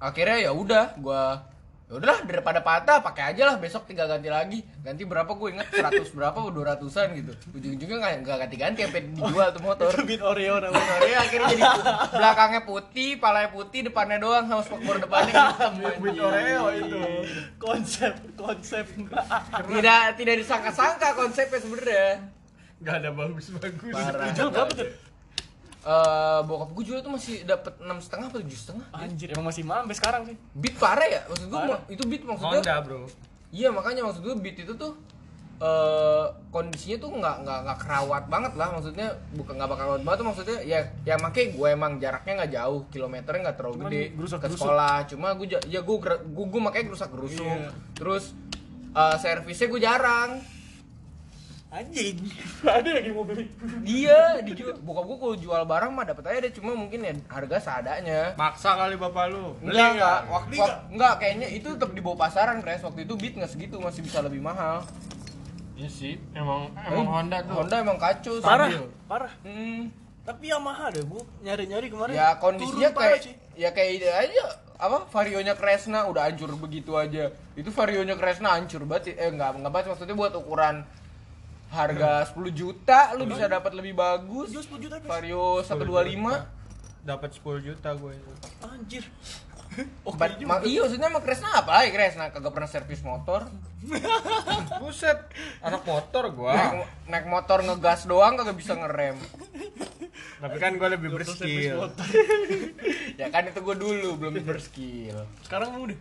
akhirnya ya udah gua ya udahlah daripada patah pakai aja lah besok tinggal ganti lagi ganti berapa gue inget 100 berapa 200an gitu ujung-ujungnya nggak nggak ganti-ganti sampai dijual tuh motor beat Oreo namanya Sorry, akhirnya jadi belakangnya putih, palanya putih, depannya doang sama spakbor depannya hitam. Anjing. Oreo itu Konsep Konsep Tidak tidak disangka-sangka konsepnya sebenarnya. Gak ada bagus-bagus. Parah. Jual berapa tuh? Eh, bokap gue jual tuh masih dapat enam setengah atau tujuh setengah. Anjir emang masih mahal sampai sekarang sih Beat parah ya, maksud gue Parah. itu beat maksudnya. Honda bro. Iya makanya maksud gue beat itu tuh eh kondisinya tuh nggak nggak nggak kerawat banget lah maksudnya bukan nggak bakal kerawat banget tuh maksudnya ya ya makanya gue emang jaraknya nggak jauh kilometernya nggak terlalu Cuman gede gerusak- ke gerusuk. sekolah cuma gue ja- ya gue gue, gue makanya gerusak gerusuk Iya. terus eh, servisnya gue jarang Anjing. Ada lagi mau beli dia dijual bokap gue kalau jual barang mah dapat aja deh cuma mungkin ya harga seadanya. Maksa kali bapak lu. enggak enggak. Waktu enggak kayaknya itu tetap dibawa pasaran Kres waktu itu beat nggak segitu masih bisa lebih mahal. Iya sih, emang emang Honda tuh. Honda emang kacau Parah Stabil. Parah. Hmm. Tapi Yamaha deh bu. Nyari-nyari kemarin. Ya kondisinya turun kayak sih. ya kayak ide aja. Apa varionya Kresna udah hancur begitu aja. Itu varionya Kresna hancur banget eh enggak enggak banget maksudnya buat ukuran harga 10 juta lu bisa dapat lebih bagus. Jual 10 juta vario 125 Dapat 10 juta gue itu. Anjir. <laughs> Oh Ba- ma- iya maksudnya emang Kresna apa? Lagi Kresna kagak pernah servis motor. <laughs> Buset, anak motor gua. naik, naik motor ngegas doang kagak bisa ngerem. Tapi kan gua lebih berskill. <laughs> ya kan itu gue dulu belum berskill. Sekarang udah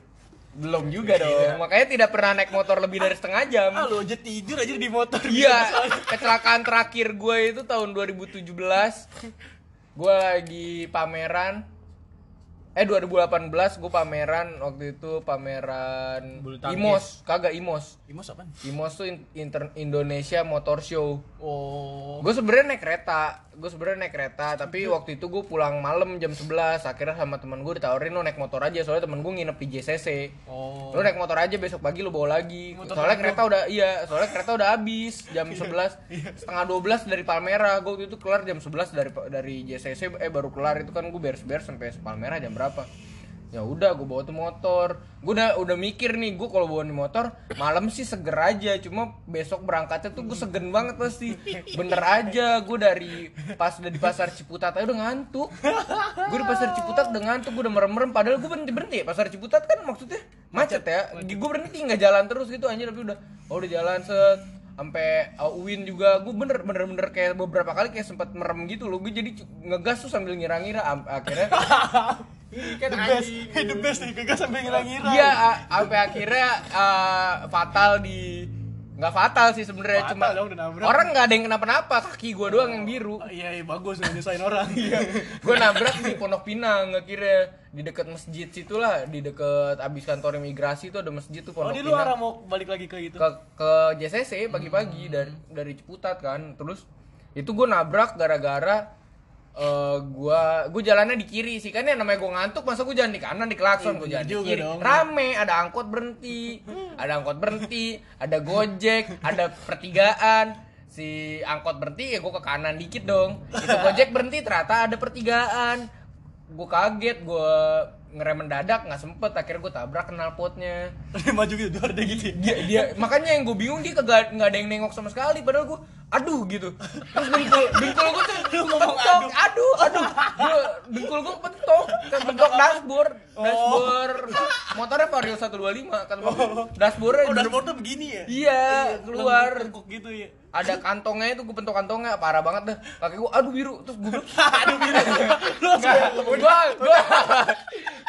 belum juga dong. Makanya tidak pernah naik motor lebih dari setengah jam. Ah lu aja tidur aja di motor Iya, kecelakaan terakhir gue itu tahun 2017. gue lagi pameran. Eh 2018 gue pameran waktu itu pameran. Imos. Kagak Imos. Imos apaan? Imos tuh In- Inter- Indonesia Motor Show. Oh. gue sebenarnya naik kereta gue sebenarnya naik kereta tapi waktu itu gue pulang malam jam 11 akhirnya sama temen gue ditawarin lo naik motor aja soalnya temen gue nginep di JCC Oh. lo naik motor aja besok pagi lo bawa lagi. Motor soalnya kereta udah iya soalnya kereta udah habis jam 11 setengah 12 dari Palmera. Gue waktu itu kelar jam 11 dari dari JCC eh baru kelar. Itu kan gue beres-beres sampai Palmera jam berapa ya udah gue bawa tuh motor. Gue udah udah mikir nih gue kalau bawa nih motor malam sih seger aja. Cuma besok berangkatnya tuh gue segen banget pasti. Bener aja gue dari pas udah di pasar Ciputat aja udah ngantuk. Gue di pasar Ciputat udah ngantuk gue udah merem-merem. Padahal gue berhenti berhenti pasar Ciputat kan maksudnya macet ya. Gue berhenti nggak jalan terus gitu anjir. Tapi udah oh udah jalan set sampai uh, Uin juga gue bener bener bener kayak beberapa kali kayak sempat merem gitu loh gue jadi ngegas tuh sambil ngira-ngira akhirnya <laughs> Ini kan The best, anjing. the best nih, kagak sampai ngira-ngira. iya sampai akhirnya uh, fatal di nggak fatal sih sebenarnya cuma dong, orang nggak ada yang kenapa-napa kaki gue doang yang biru Oh, iya, iya bagus nggak nyusahin orang. Iya. gue nabrak di Pondok Pinang akhirnya di dekat masjid situ lah di dekat abis kantor imigrasi itu ada masjid tuh Oh, Pondok di Pinang luar mau balik lagi ke itu. ke ke JCC pagi-pagi dari dari Ciputat kan terus itu gue nabrak gara-gara eh gua gue jalannya di kiri sih. Kan ya namanya gue ngantuk masa gue jalan di kanan di klakson gue Iya, jalan di kiri. dong. rame ada angkot berhenti ada angkot berhenti ada gojek ada pertigaan. Si angkot berhenti ya gue ke kanan dikit dong. Itu gojek berhenti ternyata ada pertigaan. Gue kaget gue ngerem mendadak nggak sempet. Akhirnya gue tabrak knalpotnya <laughs> Maju gitu, luar deh gitu. dia dia makanya yang gue bingung dia kagak nggak ada yang nengok sama sekali. Padahal gue aduh gitu. Terus dengkul dengkul gue tuh <laughs> kepentok aduh. Aduh gue dengkul gue kepentok kepentok <laughs> dashboard dashboard. Motornya vario 125 kan dashboardnya Oh, dashboard tuh begini ya? iya keluar. Tengkuk gitu ya. Ada kantongnya itu gue pentok kantongnya parah banget dah kaki gue aduh biru terus gue <laughs> <laughs> bilang Aduh biru. Lu gue gue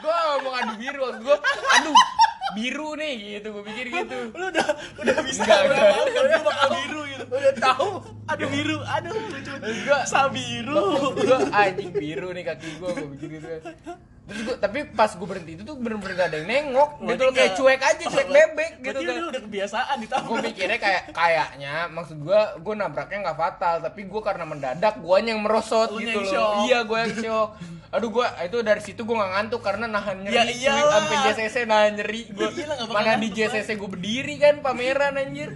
gue ngomong aduh biru gue aduh biru nih gitu gue pikir gitu lu udah udah bisa Enggak, udah enggak. dia bakal biru gitu. Udah tahu. Aduh biru, aduh lucu. Enggak. Sabiru. gue anjing biru nih kaki gue gue pikir gitu terus gue tapi pas gue berhenti itu tuh bener-bener gak ada yang nengok gitu loh kayak cuek aja cuek bebek gitu kan lu udah kebiasaan gue ditabrak. mikirnya kayak kayaknya maksud gue gue nabraknya nggak fatal tapi gue karena mendadak guanya yang merosot Lu gitu loh shock. iya gue yang shock aduh gue itu dari situ gue nggak ngantuk karena nahan nyeri Ya iyalah. sampai JCC nahan nyeri gue mana di JCC gue berdiri kan pameran anjir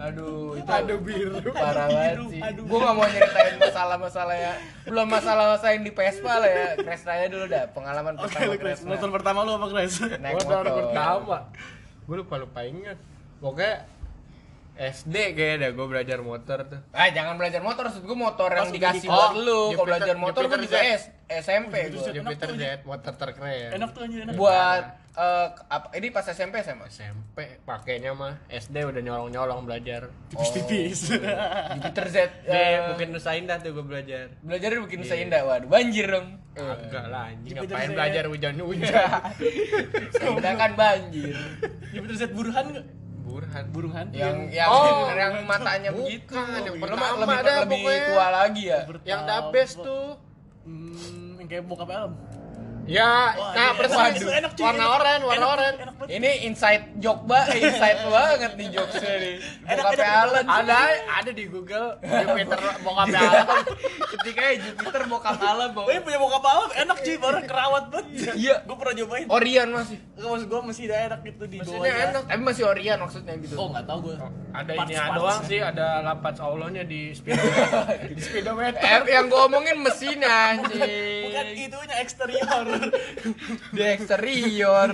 aduh itu Aduh biru. parah banget sih. Aduh. gue nggak mau nyeritain masalah-masalah ya. Belum masalah-masalah yang di Vespa lah ya. Crash raya dulu dah pengalaman Oke, pertama crash. Motor pertama lu apa, Chris? naik motor motor. pertama. Gue lupa lupa inget pokoknya SD kayaknya dah gue belajar motor tuh Ah jangan belajar motor, maksud gue motor yang dikasih di- buat Oh, lu. Kalau belajar motor gue Jupiter juga Z. S, SMP Jupiter gue. Z. Jupiter Enak tuh, Jet motor terkeren Enak tuh anjir enak. Buat eh, apa? Ini pas SMP SMA. SMP pakainya mah SD udah nyolong-nyolong belajar tipis-tipis. Jupiter Z. Nih, eh, mungkin Nusa Indah tuh gue belajar belajar bikin Nusa Indah. Waduh, banjir dong. Eh, Agak lah anjing ngapain Z. belajar hujan-hujan Nusa <laughs> Indah kan banjir. Jupiter Z buruhan Burhan Burung hantu. Yang yang Oh, yang matanya bukan, begitu. yang pertama lebih dah lebih tua lagi ya. yang dabes tuh Hmm, yang kayak bokap Elm. Ya Wah, nah ini persis warna oranye warna oranye. Ini inside joke ba, <laughs> inside banget nih. Enak, Bokapnya enak. Alan. ada ada di Google Jupiter bokapnya Alan Ketika Jupiter bokap Alan bawa. Oh, ini punya bokap Elm enak cuy, baru kerawat banget. Iya. Gue pernah nyobain. Orion masih. Enggak maksud gue masih ada enak gitu di Maksudnya bawahnya. enak, tapi masih Orion maksudnya gitu. Oh, enggak tahu gue. ada Parts- ini doang sih ada lapat Allahnya di speedometer <laughs> di speedometer Eh, yang gua omongin mesin Bukan anjing. itunya eksterior. Di eksterior.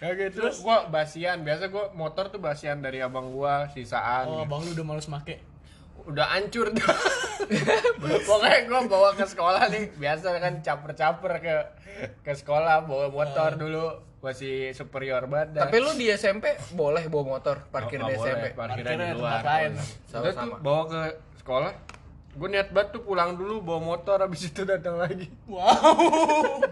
kayak gitu gua basian. Biasa gua motor tuh basian dari abang gua sisaan. Oh, bang lu udah males make. udah hancur tuh. Pokoknya gua bawa ke sekolah nih. Biasa kan caper-caper ke ke sekolah bawa motor dulu. Masih superior banget dah. Tapi lu di SMP boleh bawa motor parkir Nggak di SMP. Parkirnya di luar. lain. tuh bawa ke sekolah gue niat banget tuh pulang dulu bawa motor habis itu datang lagi Wow.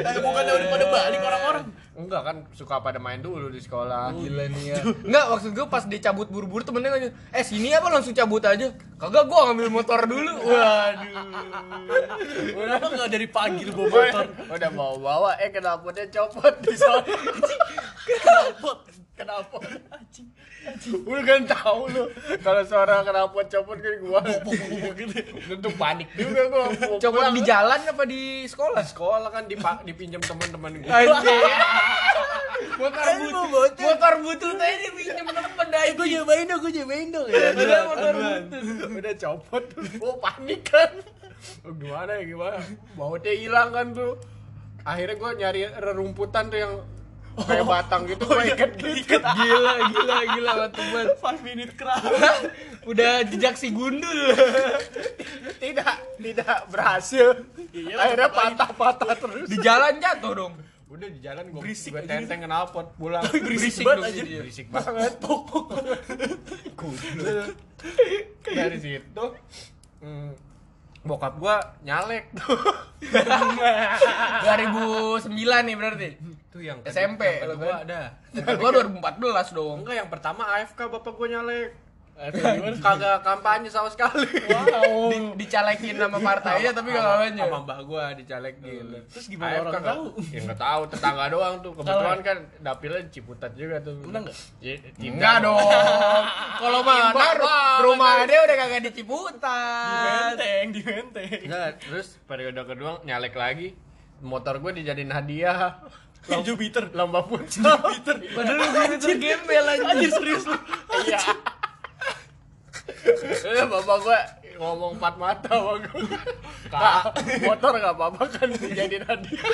Eh, bukannya udah pada balik orang-orang. Enggak kan suka pada main dulu di sekolah. Gila nih ya. Enggak, maksud gue pas dia cabut buru-buru temennya nanya, eh sini apa langsung cabut aja? Kagak, gua ngambil motor dulu. <laughs> Waduh. Kenapa nggak dari pagi lu bawa motor? udah bawa bawa eh kenapa dia copot di sana <laughs> Kenapa? Kenapa? Anjing. Lu kan tahu lu kalau suara kenapa copot kan gua tentu panik juga gua Copot di jalan apa di sekolah? sekolah kan dipa- dipinjam teman-teman gua Anjir. motor but mau bocah. motor butut aja dipinjam temen dah Gue nyobain dong, gue nyobain dong ya. Udah motor butut. udah copot tuh gua panik kan Oh, gimana ya gimana bautnya hilang kan tuh akhirnya gua nyari rerumputan tuh yang kayak batang gitu gua ikat gitu Gila, gila, gila mantep banget. 5 minute craft. <laughs> Udah jejak si gundul. tidak tidak berhasil Iya, akhirnya tetep lagi. patah-patah terus Di jalan jatuh dong. udah di jalan gua Berisik gua aja tenteng knalpot pulang Berisik dong banget aja. dia. berisik banget dari situ hmm, bokap gua nyalek <laughs> tuh 2009 nih berarti. itu yang SMP yang kedua kan? ada Yang kedua 2014 dong. enggak yang pertama AFK bapak gua nyalek kagak kampanye sama sekali. Di, dicalekin sama partainya tapi gak kampanye. sama mbak gua dicalekin. Terus gimana AFK orang tahu? ya nggak tahu. Tetangga doang tuh. Kebetulan kan dapilnya Ciputat juga tuh. Menang nggak? Ya, Enggak dong. Kalau mana? Rumah dia udah kagak di Ciputat. Menteng, di menteng. Enggak, terus periode kedua nyalek lagi. Motor gue dijadiin hadiah. Kayak Jupiter. lomba futsal. Padahal lu itu gembel. Anjir. Serius lu. iya bapak gue ngomong empat mata gue Kak, motor gak apa-apa kan dijadiin hadiah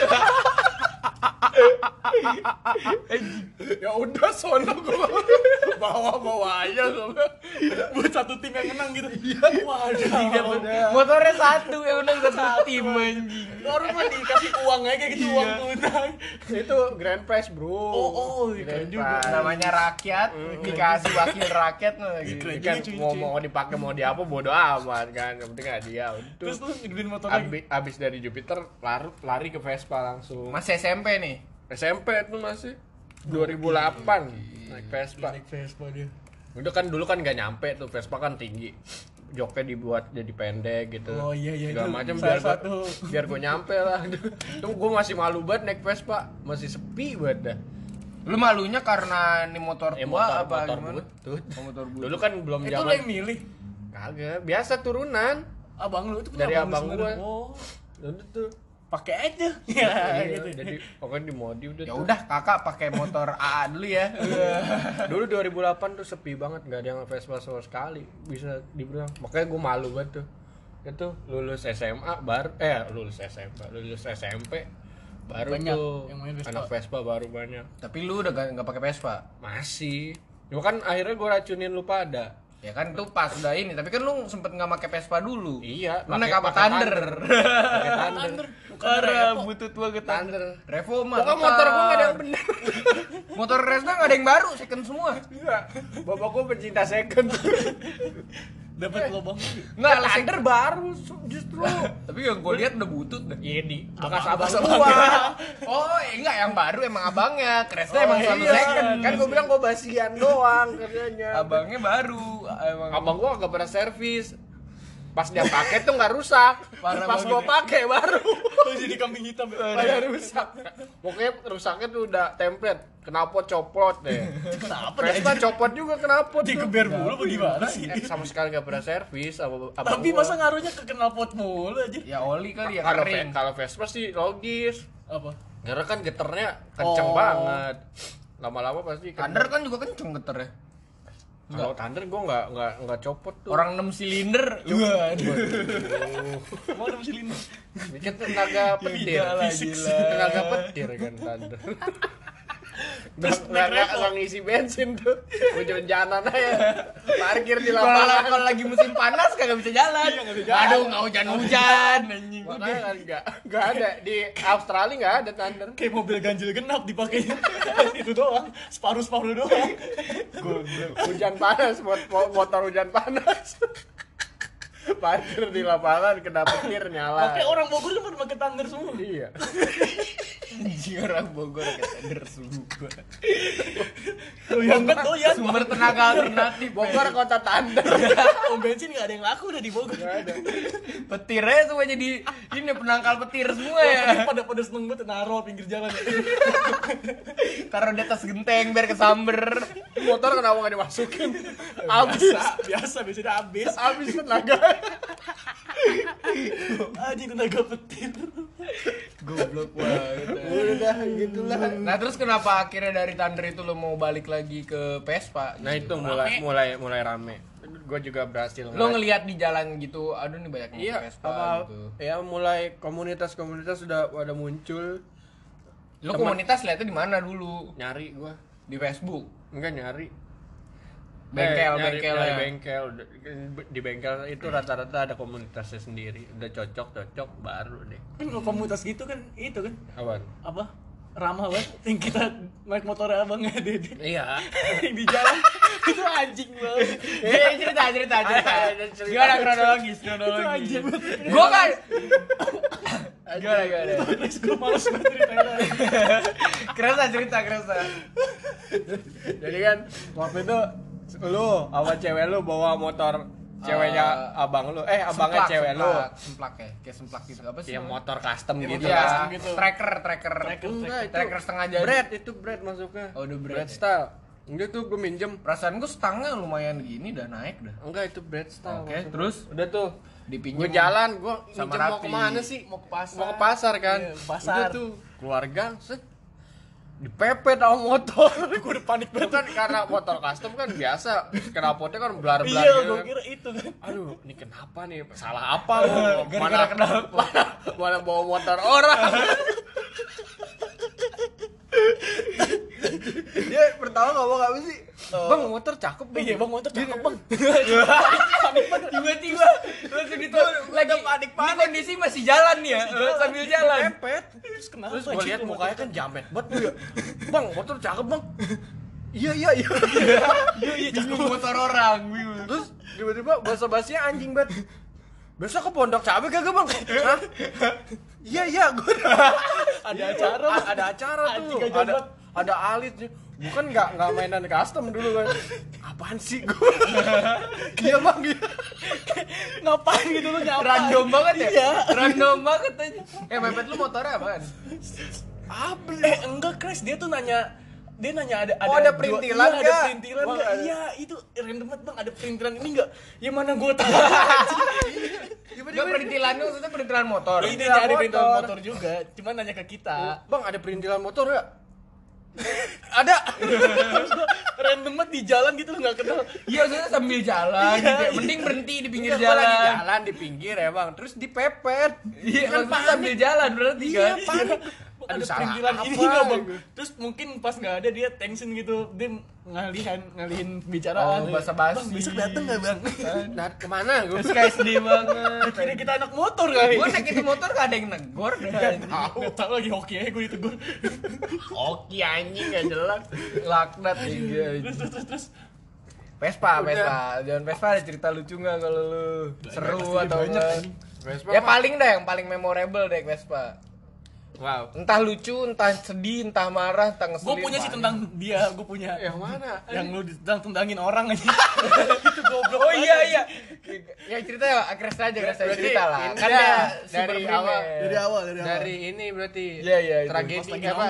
ya udah sono gue bawa-bawa aja gue Buat satu tim yang menang gitu. Iya. Waduh. Motornya satu ya udah satu tim anjing. Orang mah dikasih uang aja kayak gitu uang tunai. itu grand prize bro Oh, oh, Grand keren juga. Namanya rakyat dikasih wakil rakyat nah, gitu. Keren. kan cuy, mau mau dipakai mau di apa bodo amat kan yang penting hadiah untuk Terus lu ngidupin motor lagi. abis, abis dari Jupiter lari, lari ke Vespa langsung Masih SMP nih. SMP tuh masih. 2008 naik Vespa. Naik Vespa dia. udah kan dulu kan nggak nyampe tuh Vespa kan tinggi. Joknya dibuat jadi pendek gitu. Oh, iya, iya, segala itu macam biar gua, satu- <laughs> biar gue nyampe lah. <laughs> Tuh gue masih malu banget naik Vespa. Masih sepi banget dah. Lu malunya karena ini motor tua Eh, motor, apa motor gimana? butut. Oh, motor butut. dulu kan belum Itu zaman lu yang milih. kagak biasa turunan. Abang lu itu kan Dari abang lu gua. Oh, dulu tuh pakai aja. <laughs> Ya, Iya, gitu. jadi pokoknya di modi udah Ya udah kakak pakai motor AA dulu ya. <laughs> dulu 2008 tuh sepi banget nggak ada yang Vespa sama sekali bisa dibilang makanya gue malu banget tuh itu lulus SMA baru eh lulus SMA lulus SMP baru Banyak tuh yang main Vespa. anak Vespa baru banyak Tapi lu udah gak, nggak pakai Vespa. masih cuma kan akhirnya gue racunin lu pada Ya kan itu pas udah ini, tapi kan lu sempet nggak pakai Vespa dulu. iya Lu naik apa Thunder? pakai Thunder Karena butut banget Thunder Revo mah. pokoknya tetap. motor gue gak ada yang bener <laughs> Motor Resna nggak ada yang baru, second semua. Iya, bapak gue pencinta second <laughs> Dapat lobang. Nggak, Nah, lah, Thunder baru justru <laughs> Tapi yang gue lihat udah butut dah. iya di bekas Abang- abang abang- gua <laughs> Oh, eh, enggak yang baru emang abangnya. Oh, Kresna emang selalu iya. second. Kan gue bilang gue basian doang kerjanya. abangnya baru. Emang Abang gua gak pernah servis. Pas dia pakai tuh nggak rusak. Parah Pas ya. pakai baru. Jadi kambing hitam. Pada rusak. Pokoknya rusaknya tuh udah template. Kenapa copot deh. Kenapa Vespa copot juga kenapa tuh? Digeber mulu apa gimana sih? Eh, sama sekali gak pernah servis abang, abang Tapi gua. masa ngaruhnya ke knalpot mulu aja. ya oli kali ya kalau kalau Vespa sih logis. Apa? Karena kan geternya kenceng Oh. banget. Lama-lama pasti kan- Thunder kan juga kenceng geter ya. Kalau Thunder gua nggak nggak nggak copot tuh. Orang 6 silinder. Waduh. Mau ada silinder. Bikin tenaga petir. Gila lah, Fisik. gila. tenaga petir kan Thunder. <laughs> Terus nggak nggak ngisi bensin tuh, hujan-hujanan aja, parkir di lapangan. kalau lagi musim panas kagak bisa jalan. Iya, nggak bisa jalan. Aduh, nggak hujan-hujan anjing. Makanya kan nggak nggak ada di Australia nggak ada Thunder. Kayak mobil ganjil genap dipakainya. <laughs> itu doang. Separuh-separuh doang. Hujan panas buat mo- motor hujan panas. parkir di lapangan kena petir nyala. Oke, orang Bogor kan pada pakai Thunder semua. Iya. <laughs> Anjing orang Bogor keder sumpah. Doyan banget doyan. Sumber tenaga alternatif. Bogor kota tanda. <laughs> Om bensin nggak ada yang laku udah di Bogor. Petirnya semua jadi ini penangkal petir semua ya. pada pada seneng banget naro pinggir jalan ya. <laughs> Taruh di atas genteng biar kesamber. Motor kenapa nggak dimasukin? <laughs> Biasa, biasa biasanya habis. Habis tenaga. Anjing tenaga petir. Goblok banget. Udah gitulah. Nah terus kenapa akhirnya dari Thunder itu lo mau balik lagi ke Vespa? Nah itu mulai mulai mulai rame. Gue juga berhasil. Lo ngelihat di jalan gitu, aduh nih banyak Iya, Vespa apa, gitu. ya mulai komunitas-komunitas sudah pada muncul Lo Temen- komunitas lihatnya di mana dulu? nyari gua Di Facebook. enggak nyari Bengkel, Eh, nyari- bengkel nyari ya. bengkel di bengkel itu rata-rata ada komunitasnya sendiri udah cocok cocok baru deh Kan kalau komunitas gitu kan itu kan awan apa? Ramah banget yang kita naik motor abang ya Dede. iya <laughs> Yang di jalan itu anjing banget. Iya cerita cerita cerita. Ada cerita. Gimana kronologis Itu kronologis? anjing banget. Gua kan. Gimana gimana? Terus gue males banget ceritanya. Kerasa cerita kerasa. jadi kan waktu itu lu sama cewek lu bawa motor ceweknya Eh, abang lu eh abangnya Semplak, cewek lu semplak, semplak ya, kayak semplak gitu apa sih? ya motor custom Iya, gitu Iya, kan custom gitu. tracker, tracker, Enggak, itu tracker setengah jadi. bread itu bread masuknya Oh, udah bread bread ya? style enggak tuh gue minjem Perasaan gua stangnya lumayan gini udah naik dah. enggak itu bread style Oke, maksudnya. terus? udah tuh Dipinjem gue jalan gue sama minjem mau ke mana sih Mau ke pasar. mau ke pasar kan Iya, pasar. udah tuh keluarga set dipepet sama motor <laughs> Gue udah panik banget. kan karena motor custom kan biasa knalpotnya kan belar belar Iya, gitu gue kan. kira itu kan. aduh ini kenapa nih salah apa gua? mana Gara-gara kenapa? mana, mana bawa motor orang <laughs> dia pertama ngomong apa sih bang motor cakep bang Iya, bang motor cakep bang. Tiba-tiba langsung itu lagi panik panik. Ini kondisi masih jalan nih ya, sambil jalan. pepet Terus kenapa? terus gue lihat mukanya kan jamet banget tuh ya <laughs> bang motor cakep bang. Iya iya iya. Iya, iya, cakep. Bingung motor orang, terus tiba-tiba bahasa basinya anjing banget besok ke pondok cabe kagak bang? Hah? iya iya gue <laughs> Ada acara, ada acara tuh. Ada ada alit nih bukan nggak nggak mainan custom dulu kan apaan sih gue <laughs> iya bang iya Ngapain gitu lu nyapa? Random banget ya? Iya. Random banget aja. Eh, mepet lu motornya apaan? Apa? Eh enggak Chris, dia tuh nanya dia nanya ada Oh, ada dua- perintilan iya, ada perintilan Wah, ada. Iya, itu random banget bang. Ada perintilan ini nggak? Ya mana gue tahu. Enggak perintilannya maksudnya perintilan motor. Ini Perintilan nyari perintilan motor. juga. Cuman nanya ke kita. bang ada perintilan motor ya ada <laughs> random banget di jalan gitu nggak kenal. Iya, maksudnya sambil jalan Iya, gitu. ya. iya. Mending berhenti di pinggir Iya, gua lagi jalan. jalan di pinggir bang terus dipepet Iya, kan sambil jalan berarti Iya, kan. panik. Ada perintilan ini nggak bang? gitu. Terus mungkin pas nggak ada dia tension gitu, dia ngalihan ngalihin pembicaraan. Oh, basa-basi. Bang besok dateng nggak bang? nah ke mana gue Terus kayak sedih banget. Kira kita anak motor kali. Gue naik itu motor gak ada yang negor dah. Nggak tahu lagi hoki aja gue ditegur. oke anjing gak jelas Laknat iya. terus terus terus terus. Vespa, Udah. Vespa. Jangan Vespa ada cerita lucu nggak kalau lu seru atau banyak, enggak? Vespa Ya paling dah yang paling memorable deh Vespa. Wow Entah lucu, entah sedih, entah marah, entah ngeselin. Gue punya sih tentang dia, gue punya. yang mana Yang lu ditendang tendangin orang aja. <laughs> itu goblok. Oh iya iya. Ya cerita ya, Agres aja, aja Berarti cerita lah. Kan dia dari awal. Dari awal, dari awal. dari ini berarti Iya, iya, tragedi apa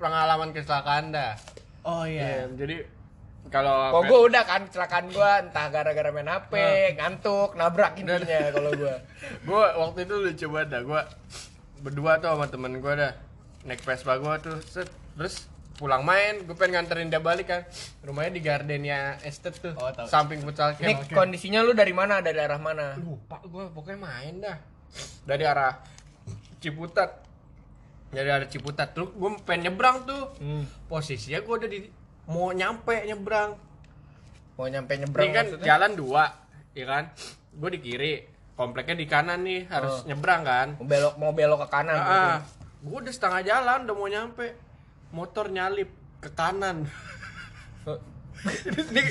pengalaman kecelakaan dah Oh iya. Iya, jadi kalau Kok gue udah kan kecelakaan gue entah gara-gara main HP, ngantuk, nabrak intinya kalau gue. <laughs> gue waktu itu lucu banget dah gue berdua tuh sama temen gue dah. Naik Vespa gue tuh set, terus pulang main gue pengen nganterin dia balik kan. Rumahnya di Gardenia Estate tuh Oh, tahu. samping futsal camp. Kondisinya lu dari mana? Dari arah mana? lupa gue pokoknya main dah. Dari arah Ciputat. Dari arah Ciputat. Tuh gue pengen nyebrang tuh. Hmm. posisinya gue udah di mau nyampe nyebrang. Mau nyampe nyebrang ini kan maksudnya? jalan dua ya kan? Gue di kiri kompleknya di kanan nih harus nyebrang kan Mau belok mau belok ke kanan. ah, gitu. gue udah setengah jalan udah mau nyampe motor nyalip ke kanan <laughs> ini,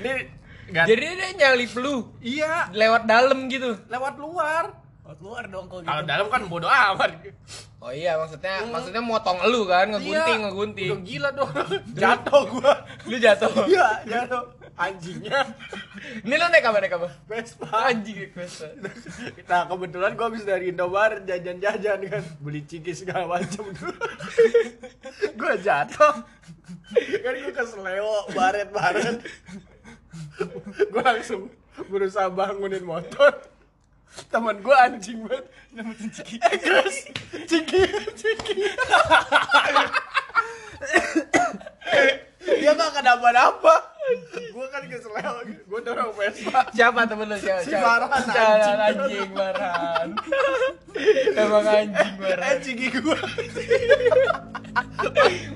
ini, nggak- Jadi dia nyalip lu iya lewat dalam gitu. lewat luar keluar dong kalau Kalau gitu. dalam kan bodo amat. Oh iya maksudnya maksudnya motong elu kan ngegunting Iya. ngegunting. Udah gila dong. Jatuh gua. Lu jatuh. Iya, jatuh. Anjingnya. <laughs> Ini lu naik apa naik apa? Vespa. Anjing Vespa. <laughs> Nah kebetulan gue habis dari Indomaret jajan-jajan kan beli ciki segala macam <laughs> gue jatuh kan gue ke Seleo baret-baret gue langsung berusaha bangunin motor teman gue anjing banget Nyampetin ciki. eh terus ciki ciki dia gak kenapa-napa gue kan ke Seleo gue dorong Vespa Siapa temen lu siapa? Si? Farhan, anjing. anjing Farhan. Emang anjing Farhan. ciki gue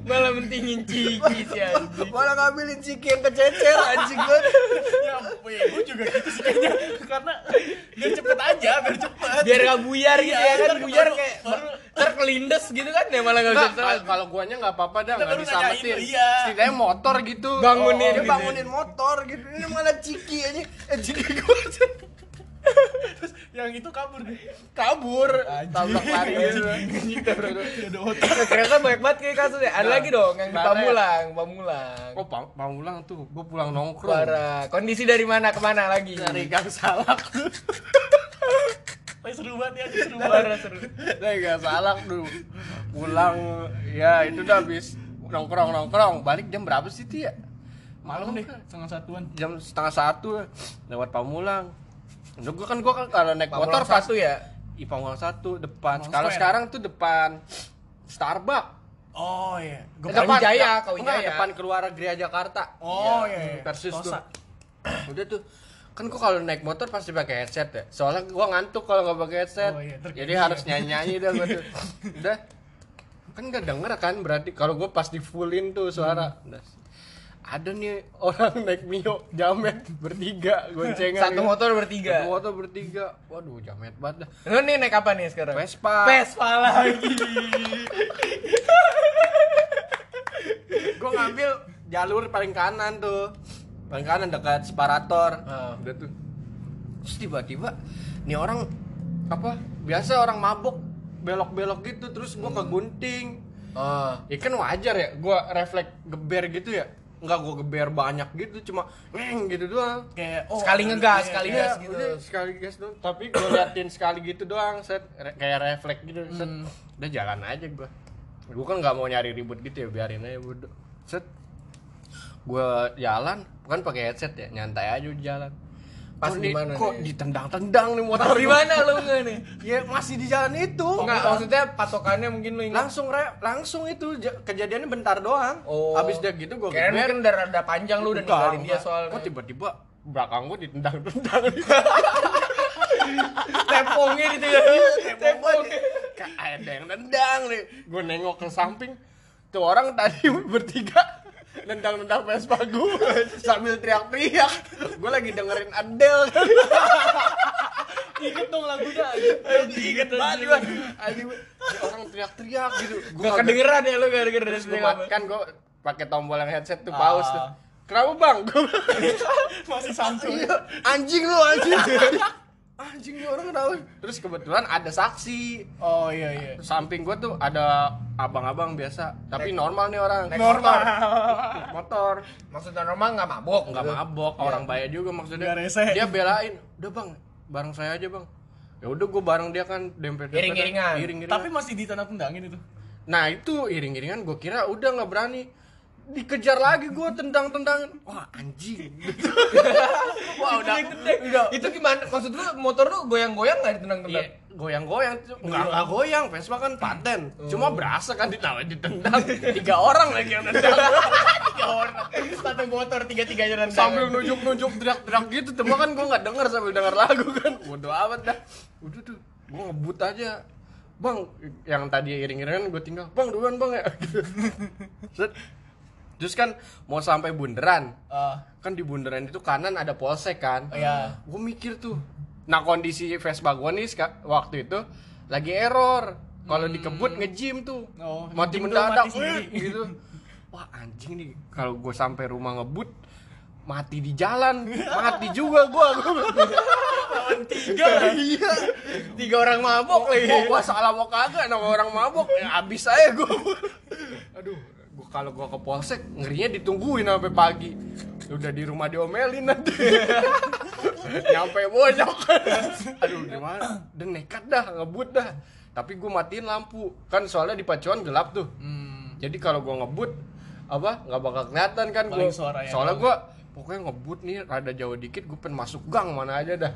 Malah mentingin ciki si anjing. malah ngambilin ciki yang kececer anjing gue ya gue juga gitu sih kayaknya. Karena biar cepet aja biar cepet. Biar gak buyar gitu ya kan? ntar buyar baru- kayak baru- ntar kelindes gitu kan ya malah gak bisa. jalan. kalau- guanya nggak apa-apa dah nggak disamatin iya. setidaknya motor gitu. Bangunin dia gitu. bangunin motor gitu. Ini malah ciki aja eh ciki gue Terus yang itu kabur deh. kabur tabrak lari gitu Ada hotel. Ternyata banyak banget kayak kasusnya. Ada Nah, lagi dong yang di. Pamulang, Pamulang. oh pang pulang tuh gue pulang nongkrong Parah. Kondisi dari mana ke mana lagi? dari gang salak seru banget ya, seru banget. Seru. dari gang salak dulu pulang ya itu udah habis nongkrong nongkrong balik jam berapa sih Tia Malam deh, setengah satuan. jam setengah satu lewat Pamulang Gua kan gua kan kalau naik motor satu ya. Ih, Pamulang satu depan. Kalau sekarang tuh depan Starbucks. Oh iya. Gua Depan Depan- enggak, Kau Wijaya. depan keluar Gria Jakarta. Oh iya. iya. Persis tuh. <clears throat> Udah tuh kan gua kalau naik motor pasti pakai headset ya. Soalnya gua ngantuk kalau nggak pakai headset. Oh, iya, Jadi ya. harus nyanyi-nyanyi dah gua tuh. <laughs> Udah. Kan nggak denger kan berarti kalau gua pas di fullin tuh suara. Hmm. Udah. Ada nih orang naik Mio jamet bertiga goncengan. Satu gitu. motor bertiga. Satu motor bertiga. Waduh, jamet banget dah. Lu nih naik apa nih sekarang? Vespa. Vespa lagi. Gue ngambil jalur paling kanan tuh. Paling kanan dekat separator. Ah. Udah tuh. Terus tiba-tiba nih orang apa? Biasa orang mabok belok-belok gitu terus gua kegunting. Oh. Ya kan wajar ya, gua refleks geber gitu ya. Enggak gua geber banyak gitu, cuma ngeng gitu doang. Kayak oh, Sekali ngegas, iya, sekali iya. gas Iya, gitu. udah sekali gas doang. Tapi gua liatin sekali gitu doang, set Re- kayak refleks gitu, set. Hmm. Udah jalan aja gua. Gua kan nggak mau nyari ribut gitu ya, biarin aja bodo. Set. Gua jalan, kan pakai headset ya, nyantai aja jalan. Pas di mana Kok nih? ditendang-tendang nih motor di mana lu nggak nih? Ya masih di jalan itu. Enggak, maksudnya patokannya mungkin lu ingat. langsung re- langsung itu ja- kejadiannya bentar doang. Oh. Habis dia gitu gua Kirain mungkin udah rada panjang lu udah Enggak, ninggalin dia enggak. soalnya. Kok tiba-tiba belakang gua ditendang-tendang. <laughs> tepongnya gitu ya. Tepongnya. Kayak ada yang nendang nih. Gua nengok ke samping. Tuh orang tadi <laughs> bertiga nendang-nendang Vespa gua <laughs> sambil teriak-teriak. Gua lagi dengerin Adele. <laughs> Ingat dong lagunya. Ingat banget orang teriak-teriak gitu. Gak kagak- kedengeran ya lu gak kedengeran Terus gue kan gue pakai tombol yang headset tuh Ah. pause tuh. Kenapa bang? <laughs> Masih santuy. Iya, anjing lu anjing. Anjing nih orang kenapa? Terus kebetulan ada saksi. Oh iya iya. Samping gue tuh ada abang-abang biasa, tapi normal nih orang. Naik Normal. <laughs> Naik motor. Maksudnya normal nggak mabok. Enggak gitu. mabok, orang bayar juga maksudnya. Nggak rese. Dia belain, "Udah, Bang, bareng saya aja, Bang." Ya udah gue bareng dia kan dempet Iring-iringan. Iring-iringan. Tapi masih ditendang-tendangin itu. Nah itu iring-iringan gue kira udah nggak berani dikejar lagi gue tendang-tendangan wah anjing. <laughs> Wah udah. Udah. Itu gimana? Maksud lu motor lu goyang-goyang nggak ditendang-tendang? goyang-goyang. Nggak nggak goyang. Vespa kan paten. Cuma berasa kan ditawa ditendang tiga orang lagi yang nendang. <laughs> Tiga orang. Satu motor tiga-tiganya nendang. sambil nunjuk-nunjuk teriak-teriak gitu. Cuma kan gue nggak denger sambil denger lagu kan. Bodo amat dah. Udah tuh gue ngebut aja. Bang yang tadi iring-iringan gue tinggal. Bang duluan bang ya. <laughs> Set. Terus kan mau sampai bundaran Ah, kan di bundaran itu kanan ada polsek kan. Iya. gue mikir tuh nah kondisi Vespa gue nih waktu itu lagi error. Kalau dikebut ngejim tuh. Oh, mati mendadak. <laughs> gitu. Wah anjing nih. Kalau gue sampai rumah ngebut mati di jalan. Mati juga gue <laughs> lawan tiga. Iya. Tiga orang mabok lagi. Mau gua salah mau kagak nama orang mabok. Ya abis aja gua. Aduh, gua kalau gua ke polsek ngerinya ditungguin sampai pagi. Udah di rumah diomelin nanti. <laughs> Nyampe bonyok. <laughs> Aduh, gimana? <clears throat> Udah nekat dah, ngebut dah. Tapi gua matiin lampu. Kan soalnya di pacuan gelap tuh. Hmm. Jadi kalau gua ngebut apa nggak bakal kelihatan kan gua. Soalnya doang. Pokoknya ngebut nih rada jauh dikit gue pengen masuk gang mana aja dah.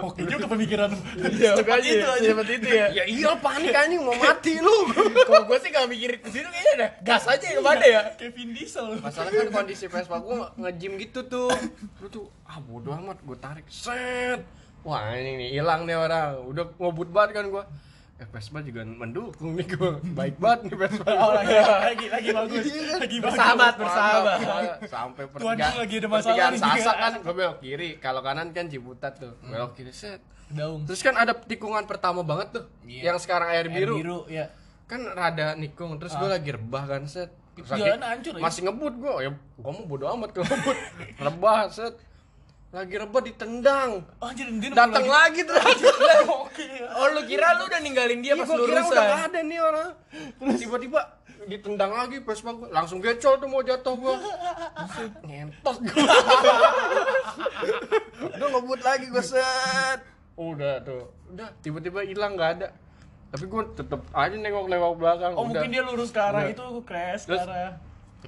Oke juga pemikiran. Iya, Secepat makanya. itu aja. Secepat itu ya. ya iya panik anjing mau <laughs> mati lu. Kalau gue sih gak mikir ke situ kayaknya ada gas aja yang pada ya. Kevin Diesel. Masalah kan kondisi Vespa gua nge-gym gitu tuh. Lu tuh ah bodo amat gue tarik. Set. Wah, ini nih hilang nih orang. Udah ngebut banget kan gua. Eh Vespa juga mendukung nih gua. Baik banget nih Vespa. Oh, <laughs> lagi, lagi, lagi bagus. Lagi bagus. Bersahabat, bersahabat. Mantap, sampai Tuan pertigaan, lagi ada masalah. Sasak kan gue belok kiri kalau kanan kan Ciputat tuh belok kiri set Daung. terus kan ada tikungan pertama banget tuh Iya. yang sekarang air Air biru, biru ya. kan rada nikung terus gue lagi rebah kan set jalan lagi- hancur ya? masih ngebut gue ya gue mau bodo amat kalau ngebut <laughs> rebah set lagi rebah ditendang anjir, dia datang lagi tuh Oke. Oh lu kira lu udah ninggalin dia Iya, pas gua lu kira udah rusak? gak ada nih orang tiba-tiba ditendang lagi Vespa gue langsung gecol tuh mau jatuh gue ngentot gue udah ngebut lagi gue set udah tuh udah tiba-tiba hilang nggak ada tapi gue tetep aja nengok-nengok belakang Oh, udah. mungkin dia lurus ke arah Udah. itu crash ke Terus- arah.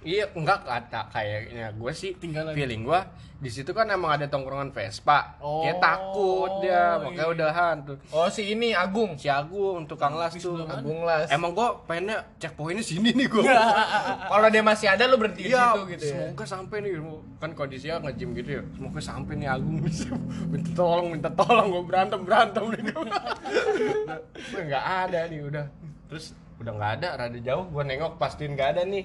Iya, enggak kata kayaknya gue sih Tinggal lagi. feeling gue di situ kan emang ada tongkrongan Vespa. Oh, dia takut dia, makanya iya. udahan tuh. Oh si ini Agung. Si Agung, tukang las tuh. Agung Las. Emang gue pengennya checkpointnya sini nih gue. <laughs> Kalau dia masih ada lu berhenti di Iya, situ gitu ya. semoga sampai nih kan kondisinya nge-gym gitu ya. Semoga sampai nih Agung bisa <laughs> minta tolong, minta tolong gue berantem berantem nih. <laughs> Gue nggak ada nih udah. Terus udah nggak ada, rada jauh. Gue nengok pastiin nggak ada nih.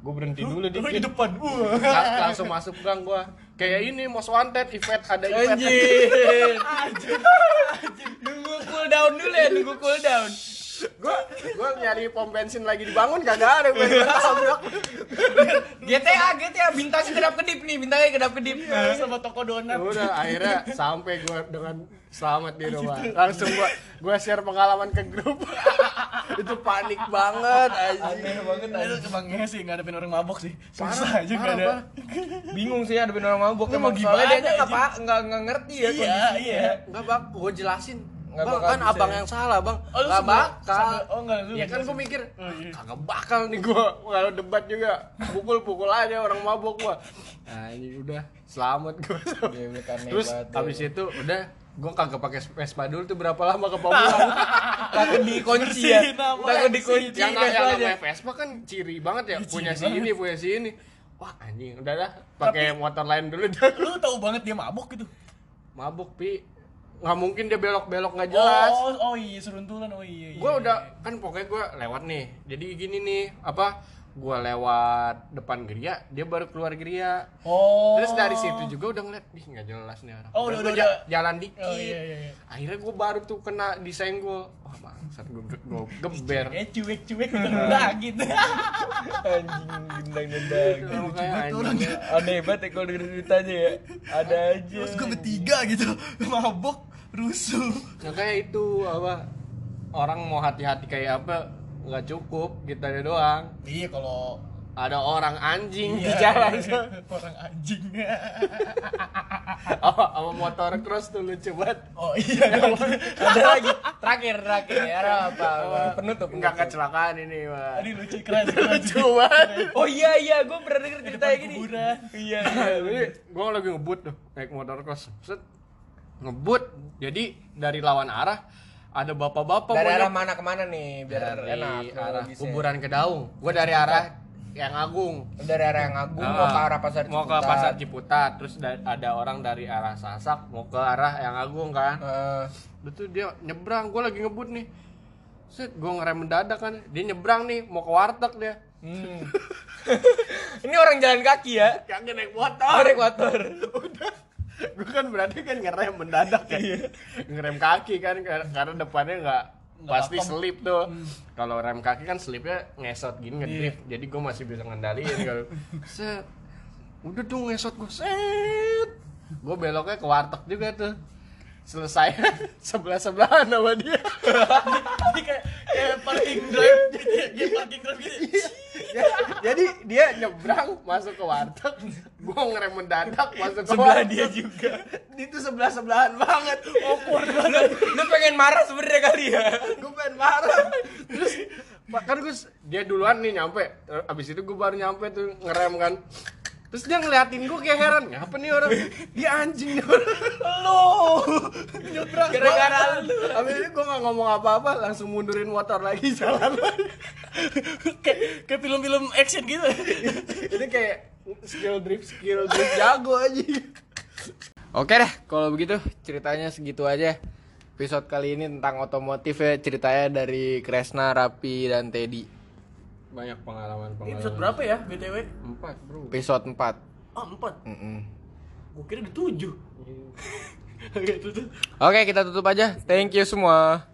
Gue berhenti dulu Lu di dikit. depan. Wah. Lang- langsung masuk gang gua kayak ini most wanted event ada event Anjir. <laughs> Nunggu cool down dulu ya, nunggu cool down. gua gua nyari pom bensin lagi dibangun kagak ada gua tabrak GTA, GTA bintangnya kedap kedip nih, bintangnya kedap kedip. Sama toko donat. udah akhirnya sampai gua dengan selamat di rumah langsung gua gua share pengalaman ke grup <laughs> itu panik banget anjing Aneh banget Itu anjing. kebangnya sih ngadepin orang mabok sih. Parah, Susah aja parah, nggak ada. Bingung sih ada orang mabok emang soalnya gimana, dia nggak anjing? pa- nggak nggak ngerti ya Iya, kondisinya. iya. Enggak bang, gua jelasin Nggak bang bakal kan bisa abang ya? yang salah bang Oh, nggak bakal sambil- oh, nggak, lu ya kan gua mikir Oh, iya. kagak bakal nih gua kalau debat juga pukul pukul aja orang mabok gua nah ini udah selamat Dia aneh terus banget, abis ya. itu udah gua kagak pakai Vespa dulu tuh berapa lama ke Pamulang <laughs> takut dikunci ya. Takut dikunci. yang, yang namanya Vespa kan ciri banget ya punya si ini punya si ini. Wah anjing. Udah dah pakai motor lain dulu dah. Lu tahu banget dia mabok gitu. mabuk pi. Nggak mungkin dia belok-belok nggak jelas. Oh, oh iya seruntulan. Oh iya. iya. gue udah kan pokoknya gue lewat nih. Jadi gini nih apa gue lewat depan geria dia baru keluar geria Oh. terus dari situ juga udah ngeliat ih nggak jelas nih orang Oh, udah, gua udah, udah. jalan dikit Oh iya iya. iya. akhirnya gue baru tuh kena disenggol wah bangsat gue gue geber Eh cuek-cuek udah gitu. <laughs> anjing gendang gendang Ya, anjing. aneh banget ya kalau denger ceritanya ya ada aja Terus gue bertiga gitu mabok rusuh. Nah, kayak itu apa orang mau hati-hati kayak apa nggak cukup kita doang. Iya kalau ada orang anjing di Iya, jalan. <laughs> Orang anjing. sama <laughs> sama motor cross tuh lucu banget. Oh iya. ada <laughs> lagi. Terakhir terakhir ya ada apa? Penutup nggak kecelakaan ini mah Tadi lucu keren lucu banget. Oh iya iya gue pernah denger cerita Depan gini. kuburan. iya jadi gue lagi ngebut tuh naik motor cross. Set ngebut. Jadi dari lawan arah ada bapak-bapak dari arah mana ke mana nih biar dari enak arah kuburan ke Daung. Gue dari arah yang Agung. Dari arah yang agung mau ke Ah, arah pasar mau ke Ciputat. pasar Ciputat. Terus da- ada orang dari arah Sasak mau ke arah yang Agung kan? Eh, Udah tuh dia nyebrang gue lagi ngebut nih. Set gue ngerem mendadak kan? Dia nyebrang nih mau ke warteg dia. Hmm. <laughs> ini orang jalan kaki ya? Kagak naik oh motor. Ekwator <laughs> udah gue kan berarti kan ngerem mendadak ya. Ngerem kaki kan kar- karena depannya nggak pasti slip tuh. Kalau rem kaki kan slipnya ngesot gini ngedrift. Jadi gue masih bisa ngendaliin <laughs> kalau set udah tuh ngesot gue set. Gue beloknya ke warteg juga tuh selesai <laughs> sebelah sebelahan sama dia. <laughs> Ini kayak kayak parking drive gitu ya, parking drive gitu. Ya, jadi dia nyebrang masuk ke warteg gua ngerem mendadak masuk ke Sebelah warteg. dia juga. itu sebelah sebelahan banget awkward lu, banget. lu pengen marah sebenarnya kali ya? Gue pengen marah. Terus kan gue dia duluan nih nyampe. Abis itu gue baru nyampe tuh ngerem kan terus dia ngeliatin gue kayak heran ngapa nih orang? Dia anjing nih orang. <laughs> Lo! Nyebrang Gara-gara lu. Abis itu gue gak ngomong apa-apa langsung mundurin motor lagi <laughs> jalan lagi. Kayak kayak film-film action gitu. <laughs> ini kayak skill drift skill drift jago aja. Oke deh, kalau begitu ceritanya segitu aja. Episode kali ini tentang otomotif ya, ceritanya dari Kresna, Rapi, dan Teddy. Banyak pengalaman Ini pengalaman episode berapa ya BTW? empat bro Episode 4. Oh, 4. Mm-mm. Gue kira di 7. <laughs> Oke, tutup. Oke, kita tutup aja. Thank you semua.